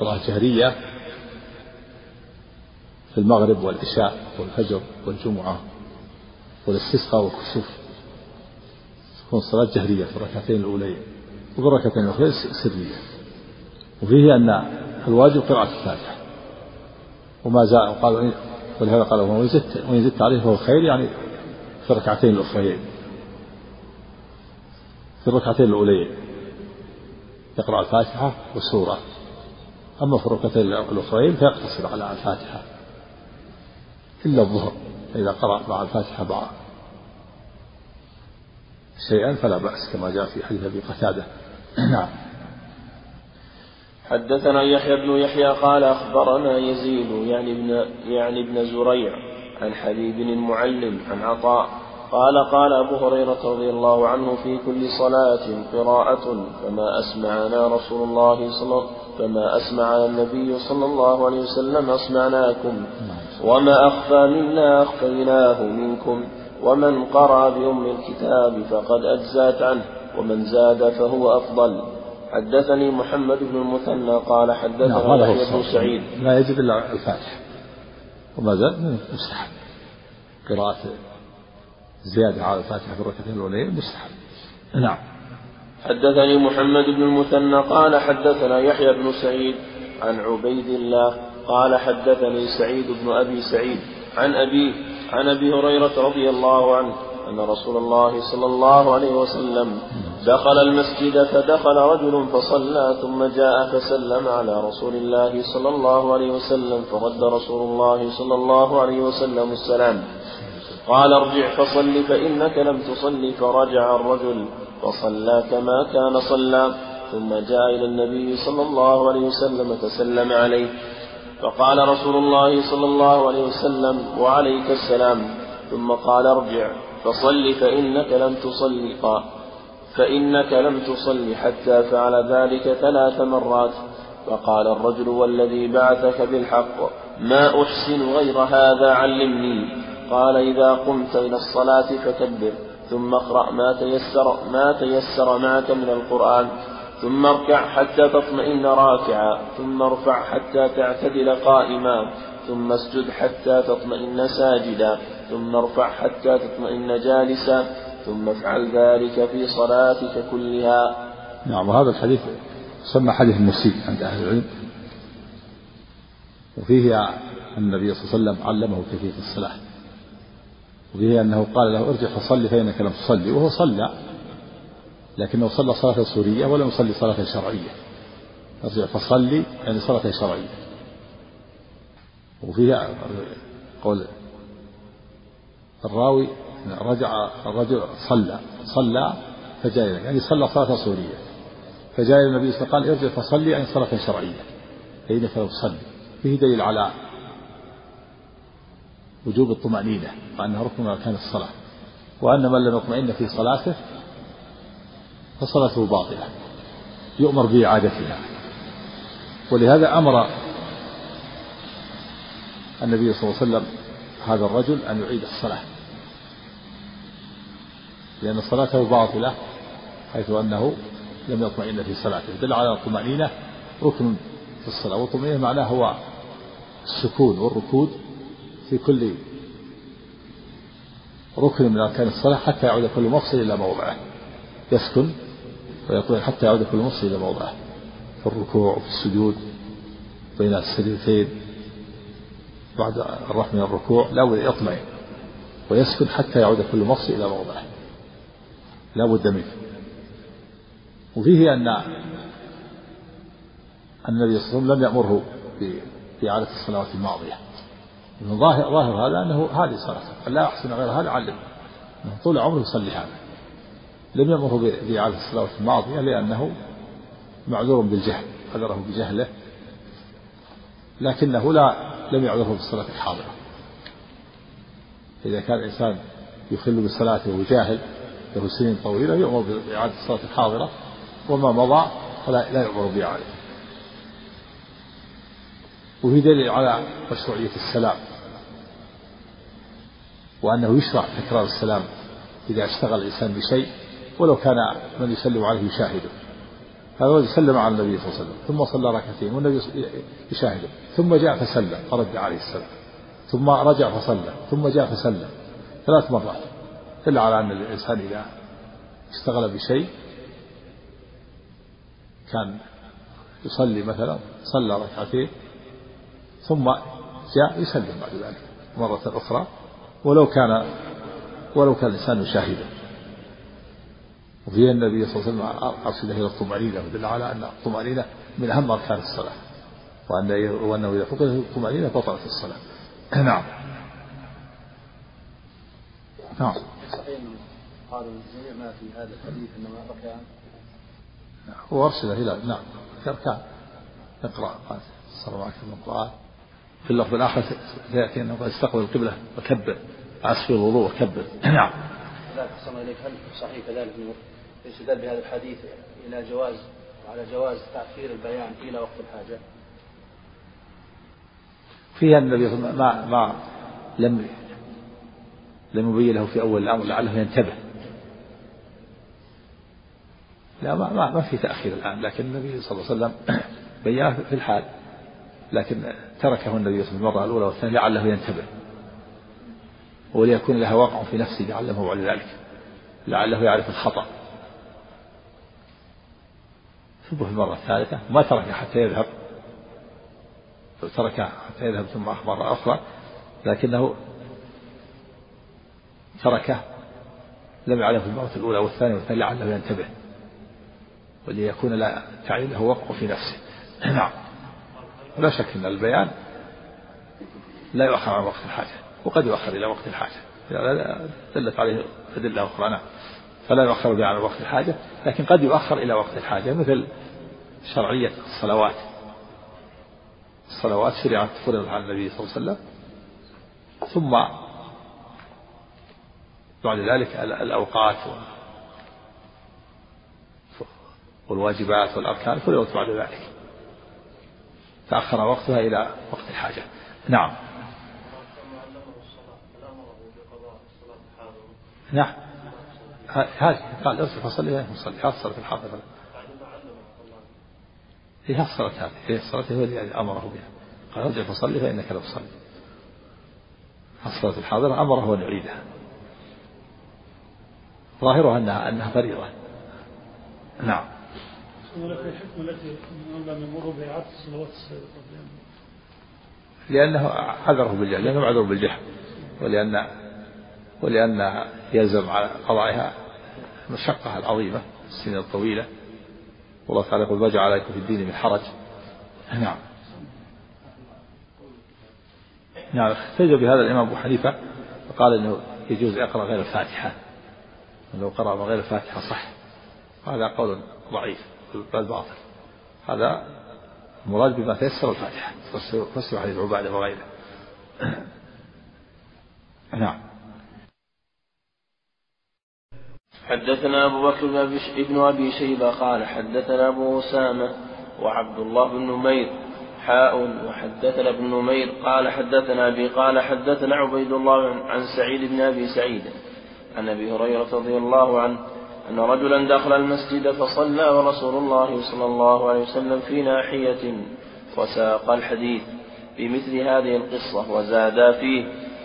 S2: قراءة جهرية في المغرب والعشاء والفجر والجمعة والاستسقاء والكسوف. تكون الصلاة جهرية في الركعتين الأولين وفي الركعتين الأخرى سرية. وفيه أن الواجب قراءة الفاتحة. وما زال قال ولهذا قال وإن زدت وإن زدت عليه فهو خير يعني في الركعتين الأخريين في الركعتين الأولين يقرأ الفاتحة والسورة أما في الركعتين الأخرين فيقتصر على الفاتحة. إلا الظهر فإذا قرأ مع الفاتحة مع شيئا فلا بأس كما جاء في حديث أبي قتادة. نعم.
S4: حدثنا يحيى بن يحيى قال أخبرنا يزيد يعني ابن يعني ابن زريع عن حبيب المعلم عن عطاء قال قال أبو هريرة رضي الله عنه في كل صلاة قراءة فما أسمعنا رسول الله صلى فما أسمعنا النبي صلى الله عليه وسلم أسمعناكم. وما أخفى منا أخفيناه منكم. ومن قرأ بأم الكتاب فقد أجزأت عنه ومن زاد فهو أفضل. حدثني محمد بن المثنى قال حدثنا نعم يحيى بن سعيد.
S2: لا يجب إلا الفاتحة وما زال؟ مستحب قراءة زيادة على الفاتحة في الركعتين الأولين مستحب. نعم.
S4: حدثني محمد بن المثنى قال حدثنا يحيى بن سعيد عن عبيد الله قال حدثني سعيد بن أبي سعيد عن أبي عن أبي هريرة رضي الله عنه أن رسول الله صلى الله عليه وسلم دخل المسجد فدخل رجل فصلى ثم جاء فسلم على رسول الله صلى الله عليه وسلم فرد رسول الله صلى الله عليه وسلم السلام. قال ارجع فصل فإنك لم تصل فرجع الرجل فصلى كما كان صلى ثم جاء إلى النبي صلى الله عليه وسلم فسلم عليه فقال رسول الله صلى الله عليه وسلم وعليك السلام ثم قال ارجع فصل فإنك لم تصل فإنك لم تصل حتى فعل ذلك ثلاث مرات فقال الرجل والذي بعثك بالحق ما أحسن غير هذا علمني قال إذا قمت إلى الصلاة فكبر ثم اقرأ ما تيسر ما تيسر معك من القرآن ثم اركع حتى تطمئن راكعا ثم ارفع حتى تعتدل قائما ثم اسجد حتى تطمئن ساجدا ثم ارفع حتى تطمئن جالسا ثم افعل ذلك في صلاتك كلها.
S2: نعم وهذا الحديث سمى حديث المسيء عند أهل العلم. وفيه النبي صلى الله عليه وسلم علمه كيفية الصلاة. وفيه أنه قال له ارجع فصلي فإنك لم تصلي وهو صلى لكنه صلى صلاة سورية ولم يصلي صلاة شرعية. ارجع فصلي يعني صلاة شرعية. وفيها قول الراوي رجع الرجل صلى صلى فجاء يعني صلى صلاة سورية. فجاء النبي صلى الله عليه وسلم قال ارجع فصلي أي صلاة شرعية. فإنك لو تصلي. فيه دليل على وجوب الطمأنينة وأنها ركن من أركان الصلاة. وأن من لم يطمئن في صلاته فصلاته باطلة يؤمر بإعادتها. ولهذا أمر النبي صلى الله عليه وسلم هذا الرجل أن يعيد الصلاة. لأن صلاته باطلة حيث أنه لم يطمئن في صلاته. دل على الطمأنينة ركن في الصلاة والطمأنينة معناه هو السكون والركود في كل ركن من أركان الصلاة حتى يعود كل مفصل إلى موضعه. يسكن ويطمئن حتى يعود كل مفصل إلى موضعه. في الركوع وفي السجود بين السجدتين. بعد الرفع من الركوع لا بد يطمئن ويسكن حتى يعود كل مفصل إلى موضعه. لا بد منه. وفيه أن النبي صلى الله عليه وسلم لم يأمره بإعادة الصلوات الماضية. ظاهر ظاهر هذا أنه هذه صلاته لا أحسن غير هذا علم. أنه طول عمره يصلي هذا. لم يأمره بإعادة الصلوات الماضية لأنه معذور بالجهل عذره بجهله. لكنه لا لم يعذره بالصلاة الحاضرة. إذا كان الإنسان يخل بصلاته وجاهل له سنين طويلة يؤمر بإعادة الصلاة الحاضرة. وما مضى فلا لا يؤمر بإعادته وفي دليل على مشروعية السلام. وأنه يشرع تكرار السلام إذا اشتغل الإنسان بشيء ولو كان من يسلم عليه يشاهده. هذا الرجل سلم على النبي صلى الله عليه وسلم. ثم صلى ركعتين والنبي يشاهده. ثم جاء فسلم فرد عليه السلام. ثم رجع فصلى ثم جاء فسلم. ثلاث مرات. دل على أن الإنسان إذا اشتغل بشيء كان يصلي مثلا صلى ركعتين ثم جاء يسلم بعد ذلك مرة أخرى. ولو كان ولو كان الإنسان يشاهده وفي النبي صلى الله عليه وسلم أرشده إلى الطمأنينة ودل على أن الطمأنينة من أهم أركان الصلاة. وأن وأنه إذا فقدت الطمأنينة بطلت الصلاة. نعم.
S1: نعم. قالوا ما في هذا الحديث انما ركعان
S2: ارشد إلى نعم. كان اقرأ. الله عليه وسلم القران في اللفظ الآخر سيأتي أنه قد استقبل القبلة وكبر اسفل الوضوء وكبر. نعم.
S1: صلى إليك. هل صحيح كذلك أنه يستدل بهذا الحديث إلى جواز وعلى جواز تأخير البيان إلى وقت الحاجة؟
S2: فيها النبي ما ما لم لم يبين له في أول الأمر لعله ينتبه. لا ما, ما, ما في تأخير الآن لكن النبي صلى الله عليه وسلم بينه في الحال. لكن تركه النبي صلى الله عليه وسلم المرة الأولى والثانية لعله ينتبه. وليكون لها وقع في نفسه لعله بعد ذلك. لعله يعرف الخطأ. ثم في المرة الثالثة ما تركه حتى يذهب. تركه حتى يذهب ثم مرة أخرى لكنه تركه لم يعلم في المرة الأولى والثانية والثانية لعله ينتبه. وليكون لا تعين له وقع في نفسه. نعم. ولا شك أن البيان لا يؤخر عن وقت الحاجة وقد يؤخر إلى وقت الحاجة. دلت عليه أدلة أخرى نعم فلا يؤخر البيان عن وقت الحاجة لكن قد يؤخر إلى وقت الحاجة مثل شرعية الصلوات. الصلوات شرعت فرضت على النبي صلى الله عليه وسلم ثم بعد ذلك الأوقات والواجبات والأركان فرضت بعد ذلك. تأخر وقتها إلى وقت الحاجة. نعم. نعم. هذه قال ارجع فصلي لا تصلي هذه الصلاة الحاضرة. هي الصلاة هذه. هي الصلاة هي التي أمره بها. قال ارجع فصلي فإنك لا تصلي الصلاة الحاضرة أمره أن يعيدها. ظاهرها أنها أنها فريضة. نعم. لأنه عذره بالجهل لأنه معذور بالجهل. ولأن ولأن يلزم على قضائها المشقة العظيمة السنين الطويلة. والله تعالى يقول ما جعل عليكم في الدين من حرج. نعم. نعم. احتج بهذا الإمام أبو حنيفة وقال أنه يجوز يقرأ غير الفاتحة. لو قرأ غير الفاتحة صح. هذا قول ضعيف. بالباطل هذا المراد بما تيسر الفاتحة. فسر حديث عبادة وغيره. نعم.
S4: حدثنا أبو بكر بن أبي شيبة قال حدثنا أبو أسامة وعبد الله بن نمير حاء وحدثنا ابن نمير قال حدثنا أبي قال حدثنا عبيد الله عن سعيد بن أبي سعيد عن أبي هريرة رضي الله عنه أن رجلا دخل المسجد فصلى ورسول الله صلى الله عليه وسلم في ناحية وساق الحديث بمثل هذه القصة وزادا فيه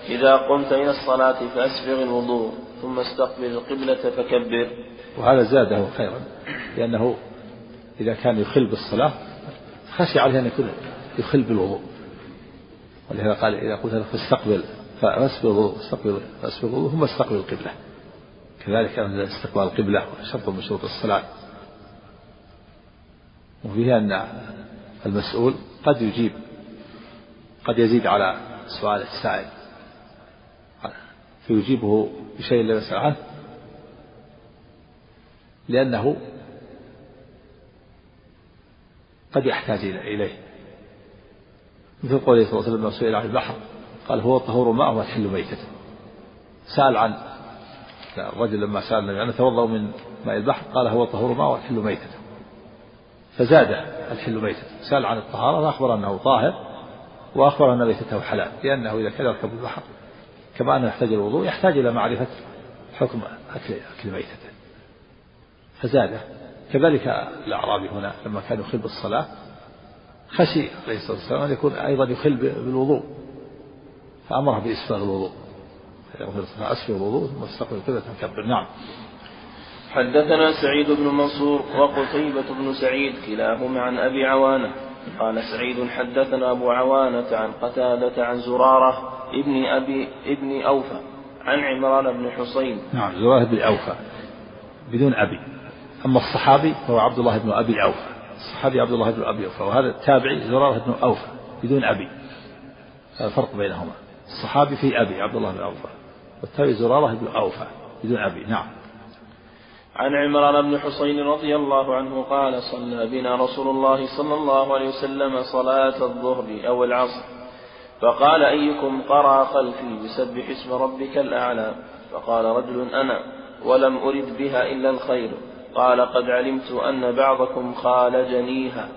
S4: إذا قمت إلى الصلاة فأسبغ الوضوء ثم استقبل القبلة فكبر.
S2: وهذا زاده خيرا لأنه إذا كان يخل بالصلاة خشي عليه أن يكون يخل بالوضوء. ولهذا قال إذا قلت فاستقبل فأسبغ الوضوء استقبل فأسبغ الوضوء ثم استقبل القبلة. كذلك استقبال القبلة شرط من شروط الصلاة. وفيه أن المسؤول قد يجيب قد يزيد على سؤال السائل. فيجيبه بشيء لا يسأل عنه لأنه قد يحتاج إليه. مثل قوله صلى الله عليه وسلم سئل عن البحر قال هو طهور ماء وتحل ميتته. سأل عن الرجل لما سأل النبي أن توضأ من ماء البحر؟ قال هو طهور ماء وتحل ميتته. فزاد الحل ميتته. سأل عن الطهارة فأخبر أنه طاهر وأخبر أن ميتته حلال لأنه إذا كان يركب البحر كما أنه يحتاج الوضوء يحتاج إلى معرفة حكم أكل أكل ميتته. فزاد. كذلك الأعرابي هنا لما كان يخل بالصلاة خشي عليه الصلاة والسلام أن يكون أيضا يخل بالوضوء فأمره بإسباغ الوضوء. أسفل الوضوء ثم استقبل القبلة كبر نعم.
S4: حدثنا سعيد بن منصور وقتيبة بن سعيد كلاهما عن أبي عوانة. قال سعيد حدثنا أبو عوانة عن قتادة عن زرارة ابن أبي ابن أوفى عن عمران بن حصين.
S2: نعم زرارة بن أوفى بدون أبي. أما الصحابي فهو عبد الله بن أبي أوفى. الصحابي عبد الله بن أبي أوفى وهذا التابعي زرارة بن أوفى بدون أبي. الفرق بينهما. الصحابي في أبي عبد الله بن أوفى. والتابعي زرارة بن أوفى بدون أبي نعم.
S4: عن عمران بن حصين رضي الله عنه قال صلى بنا رسول الله صلى الله عليه وسلم صلاة الظهر أو العصر. فقال أيكم قرأ خلفي بسبح اسم ربك الأعلى؟ فقال رجل أنا ولم أرد بها إلا الخير. قال قد علمت أن بعضكم خالجنيها.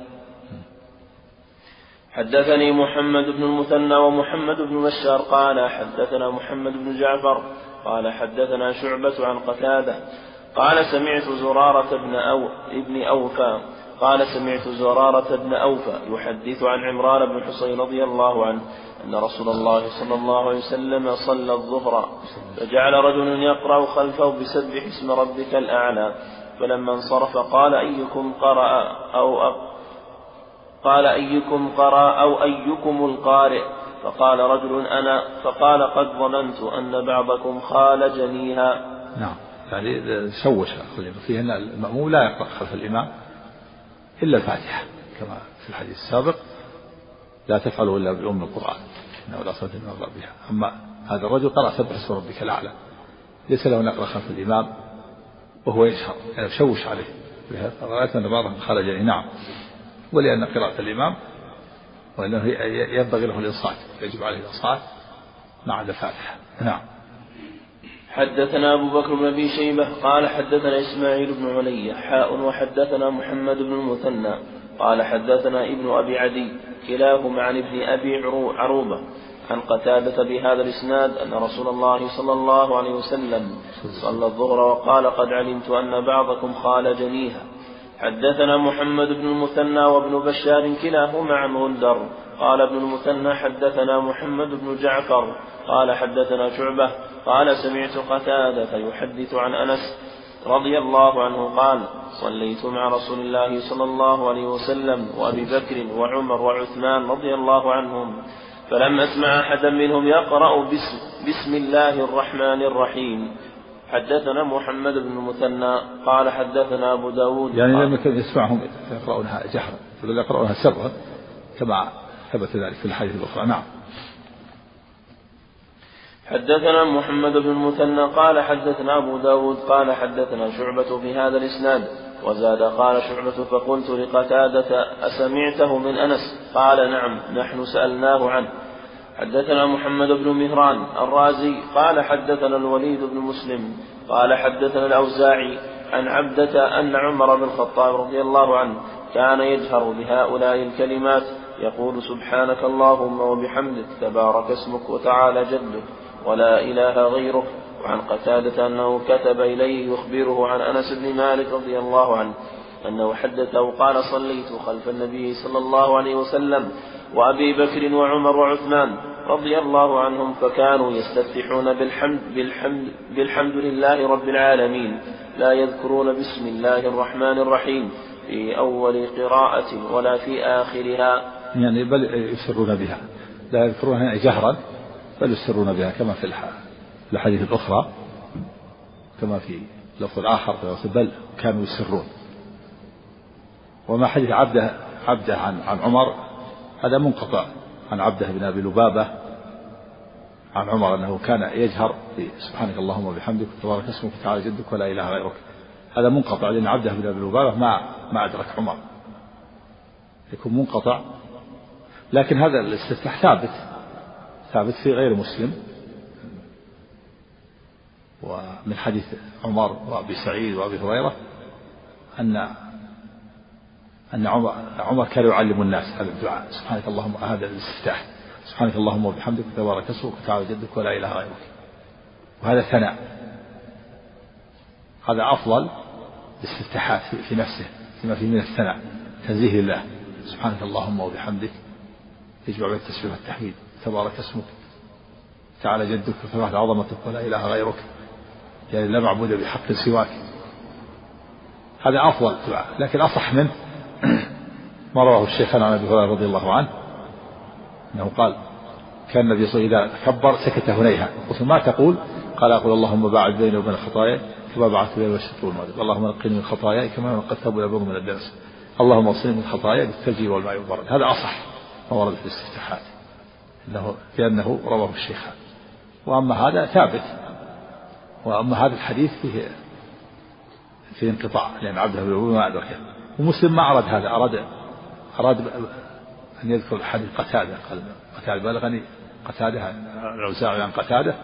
S4: حدثني محمد بن المثنى ومحمد بن بشار قال حدثنا محمد بن جعفر قال حدثنا شعبة عن قتادة قال سمعت زرارة بن أو ابن أوفى قال سمعت زرارة بن أوفى يحدث عن عمران بن حصين رضي الله عنه أن رسول الله صلى الله عليه وسلم صلى الظهر فجعل رجل يقرأ خلفه بسبح اسم ربك الأعلى فلما انصرف قال أيكم قرأ أو أق قال أيكم قرأ أو أيكم القارئ فقال رجل أنا فقال قد ظننت أن بعضكم خالجنيها.
S2: نعم. يعني شوش فيه أن المأموم لا يقرأ خلف الإمام إلا الفاتحة كما في الحديث السابق لا تفعلوا إلا بأم القرآن إنه لا صلاة إلا بها. أما هذا الرجل قرأ سبح اسم ربك الأعلى ليس له أن يقرأ خلف الإمام وهو يشهر يعني شوش عليه رأيت أن بعضهم خرج نعم. ولأن قراءة الإمام وأنه ينبغي له الإنصات يجب عليه الإنصات مع الفاتحة. نعم.
S4: حدثنا أبو بكر بن أبي شيبة قال حدثنا إسماعيل بن علي حاء وحدثنا محمد بن المثنى قال حدثنا ابن أبي عدي كلاهما عن ابن أبي عروبة عن قتادة بهذا الإسناد أن رسول الله صلى الله عليه وسلم صلى الظهر وقال قد علمت أن بعضكم خالجنيها حدثنا محمد بن المثنى وابن بشار كلاهما عن غندر. قال ابن المثنى حدثنا محمد بن جعفر. قال حدثنا شعبة. قال سمعت قتادة يحدث عن أنس رضي الله عنه قال صليت مع رسول الله صلى الله عليه وسلم وأبي بكر وعمر وعثمان رضي الله عنهم فلم أسمع أحدا منهم يقرأ بسم, بسم الله الرحمن الرحيم. حدثنا محمد بن المثنى قال حدثنا أبو داود
S2: يعني لم يكن يسمعهم يقرؤونها جهرا بل يقرؤونها سرا كما ثبت ذلك في الحديث الأخرى. نعم.
S4: حدثنا محمد بن المثنى قال حدثنا أبو داود قال حدثنا شعبة في هذا الإسناد وزاد قال شعبة فقلت لقتادة أسمعته من أنس؟ قال نعم نحن سألناه عنه. حدثنا محمد بن مهران الرازي قال حدثنا الوليد بن مسلم قال حدثنا الأوزاعي عن عبدة أن عمر بن الخطاب رضي الله عنه كان يجهر بهؤلاء الكلمات يقول سبحانك اللهم وبحمدك تبارك اسمك وتعالى جدك ولا إله غيرك. وعن قتادة أنه كتب إليه يخبره عن أنس بن مالك رضي الله عنه أنه حدثه قال صليت خلف النبي صلى الله عليه وسلم وأبي بكر وعمر وعثمان رضي الله عنهم فكانوا يستفتحون بالحمد بالحمد بالحمد لله رب العالمين. لا يذكرون بسم الله الرحمن الرحيم في أول قراءة ولا في آخرها.
S2: يعني بل يسرون بها. لا يذكرونها جهرا بل يسرون بها كما في الأحاديث الأخرى كما في اللفظ الآخر بل كانوا يسرون. وما حديث عبده عبده عن عن عمر هذا منقطع. عن عبده بن أبي لبابة عن عمر أنه كان يجهر سبحانك اللهم وبحمدك تبارك اسمك تعالى جدك ولا إله غيرك. هذا منقطع لأن عبده بن أبي لبابة ما ما أدرك عمر. يكون منقطع. لكن هذا الاستفتاح ثابت ثابت في غير مسلم. ومن حديث عمر وأبي سعيد وأبي هريرة أن أن عمر عمر كان يعلم الناس هذا الدعاء. سبحانك اللهم هذا الاستفتاح. سبحانك اللهم وبحمدك تبارك اسمك وتعالى جدك ولا إله غيرك. وهذا ثناء. هذا أفضل الاستفتاحات في نفسه فيما فيه من الثناء. تنزيه الله سبحانك اللهم وبحمدك. يجمع بين التسبيح والتحميد. تبارك اسمك. تعالى جدك وثبت عظمتك ولا إله غيرك. يعني لا معبود بحق سواك. هذا أفضل دعاء. لكن أصح منه ما رواه الشيخان عن أبي هريرة رضي الله عنه. إنه قال كان النبي صلى الله عليه وسلم إذا كبر سكت هنيهة قلت ما تقول قال أقول اللهم باعد بيني وبين الخطايا كما باعدت بين المشرق والمغرب. اللهم نقني من خطاياي كما نقيت الثوب الأبيض من الدنس. اللهم اغسلني من خطاياي بالثلج والماء والبرد. هذا أصح ما ورد في الاستفتاحات. إنه لأنه رواه الشيخان وأما هذا ثابت. وأما هذا الحديث فيه في انقطاع لأن عبده بن ما أدركه. ومسلم ما أراد هذا أراد أراد أن يذكر حديث قتادة قال قتاده بلغني قتادة الأوزاعي عن قتادة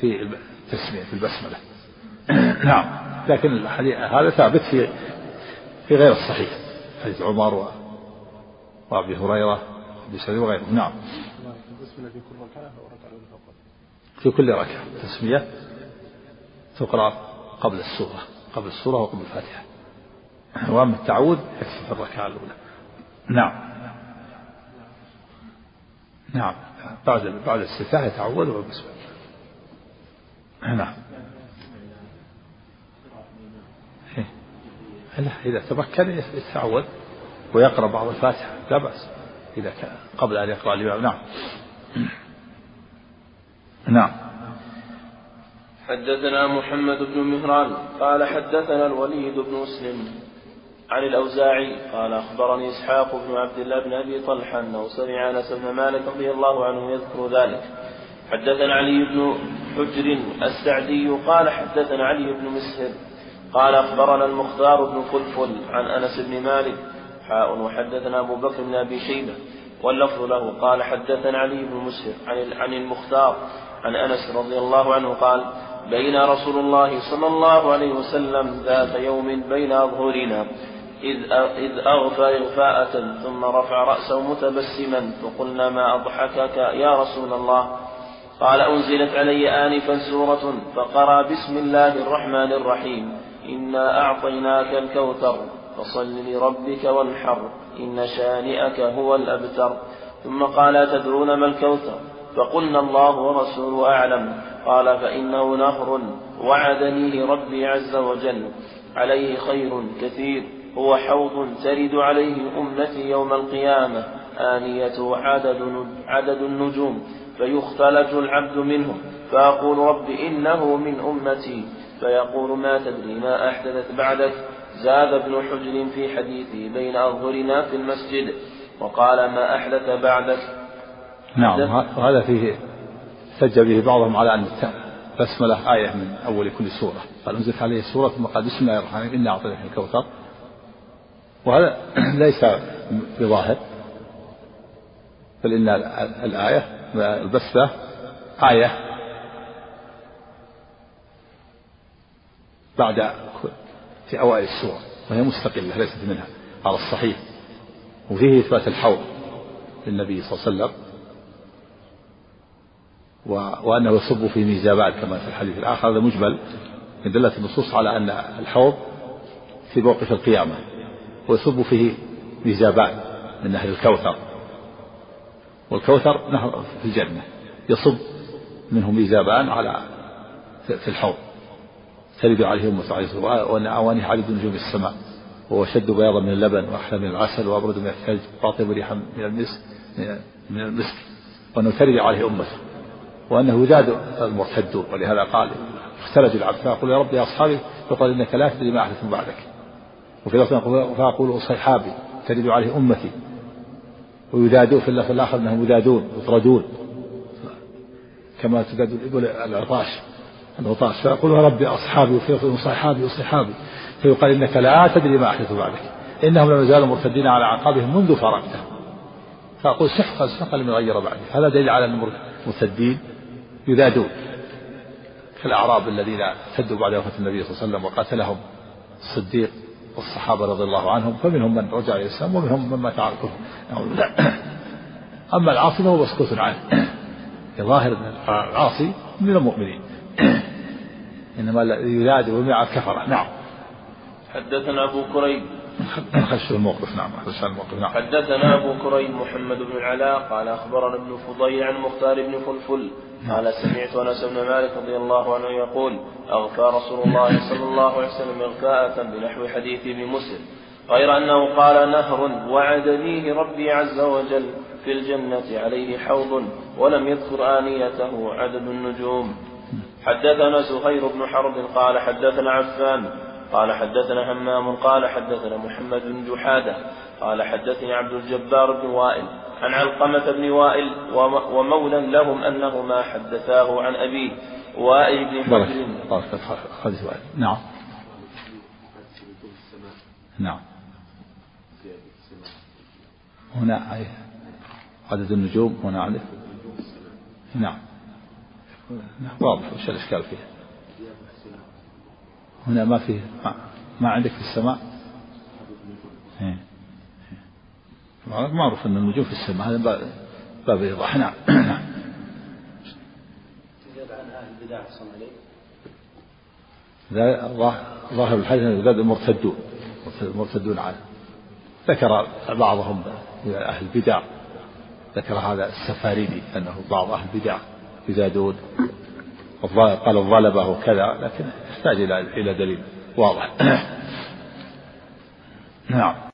S2: في التسميه في البسملة. نعم. لكن الحديث هذا ثابت في في غير الصحيح. حديث عمر و... وأبي هريرة وأبي سعيد وغيره نعم. في كل ركعة. تسمية تقرأ قبل السورة قبل السورة وقبل الفاتحة. وأما التعوذ يكفي في الركعة الأولى. نعم. نعم. بعد بعد الاستفتاح يتعوذ وبسم نعم. لا إذا تمكن يتعود ويقرأ بعض الفاتحة. لا بأس. إذا كان قبل أن يقرأ الإمام. نعم. نعم.
S4: حدثنا محمد بن مهران. قال حدثنا الوليد بن مسلم. عن الأوزاعي قال أخبرني إسحاق بن عبد الله بن أبي طلحة أنه سمع أنس بن مالك رضي الله عنه يذكر ذلك. حدثنا علي بن حجر السعدي قال حدثنا علي بن مسهر قال أخبرنا المختار بن فلفل عن أنس بن مالك حاء وحدثنا أبو بكر بن أبي شيبة واللفظ له قال حدثنا علي بن مسهر عن عن المختار عن أنس رضي الله عنه قال بين رسول الله صلى الله عليه وسلم ذات يوم بين أظهرنا إذ أغفى إغفاءة ثم رفع رأسه متبسما فقلنا ما أضحكك يا رسول الله؟ قال أنزلت علي آنفا سورة فقرأ بسم الله الرحمن الرحيم إنا أعطيناك الكوثر فصل لربك وانحر إن شانئك هو الأبتر ثم قال تدرون ما الكوثر؟ فقلنا الله ورسوله أعلم قال فإنه نهر وعدنيه ربي عز وجل عليه خير كثير هو حوض ترد عليه أمتي يوم القيامة آنيته عدد, عدد النجوم فيختلج العبد منهم فأقول رب إنه من أمتي فيقول ما تدري ما أحدثت بعدك زاد ابن حجر في حديثه بين أظهرنا في المسجد وقال ما أحدث بعدك.
S2: نعم وهذا فيه احتج به بعضهم على أن البسملة آية من أول كل سورة قال أنزلت عليه سورة ثم قال بسم الله الرحمن الرحيم إنا أعطيناك الكوثر. وهذا ليس بظاهر بل إن الآية البسة آية بعد في أوائل السورة وهي مستقلة ليست منها على الصحيح. وفيه إثبات الحوض للنبي صلى الله عليه وسلم وأنه يصب في ميزابات كما في الحديث الآخر. هذا مجمل من دلة النصوص على أن الحوض في موقف القيامة. ويصب فيه ميزابان من نهر الكوثر. والكوثر نهر في الجنة. يصب منه ميزابان على في الحوض. ترد عليه أمة عليه وأن أوانيه عدد نجوم السماء. وهو أشد بياضا من اللبن وأحلى من العسل وأبرد من الثلج وأطيب ريحا من المسك من المسك. وأنه ترد عليه أمته. وأنه يزاد المرتدون. ولهذا قال اختلج العبد فيقول يا رب يا أصحابي فقال إنك لا تدري ما أحدث بعدك. وفي لفظ فأقول أصحابي ترد عليه أمتي. ويذادون في اللفظ الآخر أنهم يذادون يطردون. كما تذاد الإبل العطاش العطاش. فيقول ربي أصحابي وفي لفظ صحابي وصحابي فيقال إنك لا تدري ما أحدث بعدك. إنهم لم يزالوا مرتدين على أعقابهم منذ فرقته فأقول سحقا سحقا لم يغير بعدي. هذا دليل على أن المرتدين يذادون. كالأعراب الذين ارتدوا بعد وفاة النبي صلى الله عليه وسلم وقاتلهم الصديق. والصحابة رضي الله عنهم فمنهم من رجع إلى الإسلام ومنهم من مات على الكفر. أما العاصي فهو مسكوت عنه. ظاهر أن العاصي من المؤمنين. إنما الذي ينادي ويمنع الكفرة. نعم.
S4: حدثنا أبو كريب.
S2: خش الموقف نعم. خش الموقف نعم.
S4: حدثنا أبو كريب محمد بن العلاء قال أخبرنا ابن فضيل عن مختار بن فلفل. قال سمعت أنس بن مالك رضي الله عنه يقول أغفى رسول الله صلى الله عليه وسلم إغفاءة بنحو حديث ابن مسلم غير أنه قال نهر وعد فيه ربي عز وجل في الجنة عليه حوض ولم يذكر آنيته عدد النجوم. حدثنا زهير بن حرب قال حدثنا عفان قال حدثنا همام قال حدثنا محمد بن جحادة قال حدثني عبد الجبار بن وائل عن علقمة بن وائل ومولى لهم أنهما حدثاه عن أبيه وائل بن
S2: حجر. نعم. نعم. هنا عدد النجوم هنا عدد نعم. نعم واضح وش الإشكال فيه هنا ما فيه ما, ما عندك في السماء؟ إيه. معروف أن النجوم في السماء هذا باب باب إيضاح. نعم. نعم. ظاهر الحديث أن المرتدون. المرتدون عنه ذكر بعضهم أهل البدع. ذكر هذا السفاريدي أنه بعض أهل البدع يزادون. قال الظلبة وكذا لكن يحتاج إلى إلى دليل واضح. نعم.